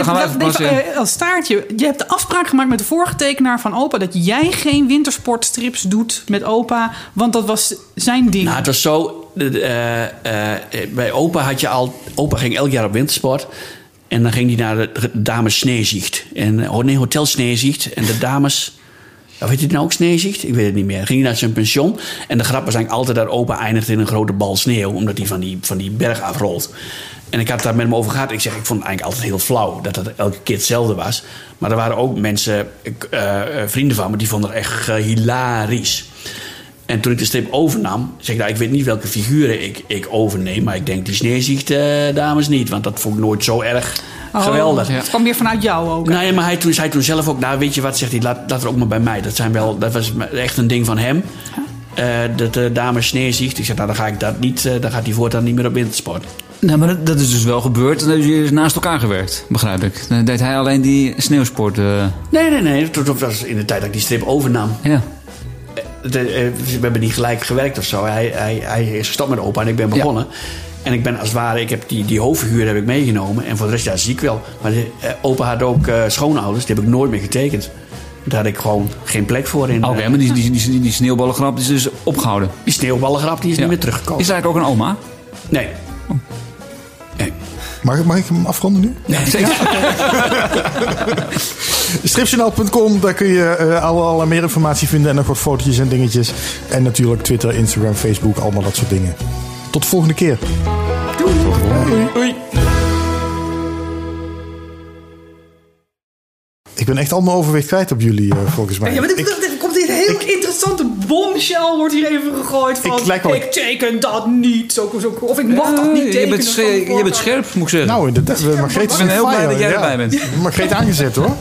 Gaan we staartje. Je hebt de afspraak gemaakt met de vorige tekenaar van opa... dat jij geen wintersportstrips doet met opa. Want dat was zijn ding. Nou, het was zo. eh, eh, bij opa had je al. Opa ging elk jaar op wintersport. En dan ging hij naar de, dames Sneezicht. En, oh Hotel Sneezicht. En de dames. Of heet het nou ook Sneezicht? Ik weet het niet meer. Ging hij naar zijn pension. En de grap was altijd dat opa eindigde in een grote bal sneeuw. Omdat hij van die, van die berg afrolt. En ik had het daar met hem over gehad. Ik zeg, ik vond het eigenlijk altijd heel flauw dat dat elke keer hetzelfde was. Maar er waren ook mensen, eh, eh, vrienden van me, die vonden het echt hilarisch. En toen ik de strip overnam, zeg ik, nou, ik weet niet welke figuren ik, ik overneem. Maar ik denk die sneezicht eh, dames niet. Want dat vond ik nooit zo erg Oh, geweldig. Het kwam weer vanuit jou ook. Nou ja, maar hij toen, zei toen zelf ook, nou weet je wat, zegt hij, laat, laat er ook maar bij mij. Dat, zijn wel, dat was echt een ding van hem. Eh dat de dame sneezicht. Ik zeg, nou dan ga ik dat niet, eh, dan gaat hij voortaan niet meer op wintersport. Nou, maar dat, dat is dus wel gebeurd. Dan hebben jullie naast elkaar gewerkt, begrijp ik. Dan deed hij alleen die sneeuwsport. eh, Nee, nee, nee. Dat dat was in de tijd dat ik die strip overnam. ja. De- eh, we hebben niet gelijk gewerkt of zo. Hij, hij, hij is gestopt met opa en ik ben begonnen. En ik ben als het ware, ik heb die, die hoofdfiguur heb ik meegenomen. En voor de rest, ja, zie ik wel. Maar de, eh, opa had ook eh, schoonouders, die heb ik nooit meer getekend. Daar had ik gewoon geen plek voor in. Oké, maar die, die, die, die, die sneeuwballengrap is dus opgehouden. Die sneeuwballengrap die is Ja. niet meer teruggekomen. Is er eigenlijk ook een oma? Nee, Mag, ik- mag ik hem afronden nu? Ja, zeker. Stripjournaal.com, daar kun je eh, alle, alle meer informatie vinden en nog wat fotootjes en dingetjes. En natuurlijk Twitter, Instagram, Facebook, allemaal dat soort dingen. Tot de volgende keer. Doei. Ik ben echt al mijn overwicht kwijt op jullie, eh, volgens mij. Ja, maar dit, Ik- er komt hier een heel interessante bombshell wordt hier even gegooid van... Ik lijk wel- ik teken dat niet, zo, zo, of ik mag dat niet je tekenen. bent, van scher- je bent scherp, moet ik zeggen. nou, inderdaad, Margreet Ik ben heel blij dat jij erbij bent. Margreet aangezet hoor.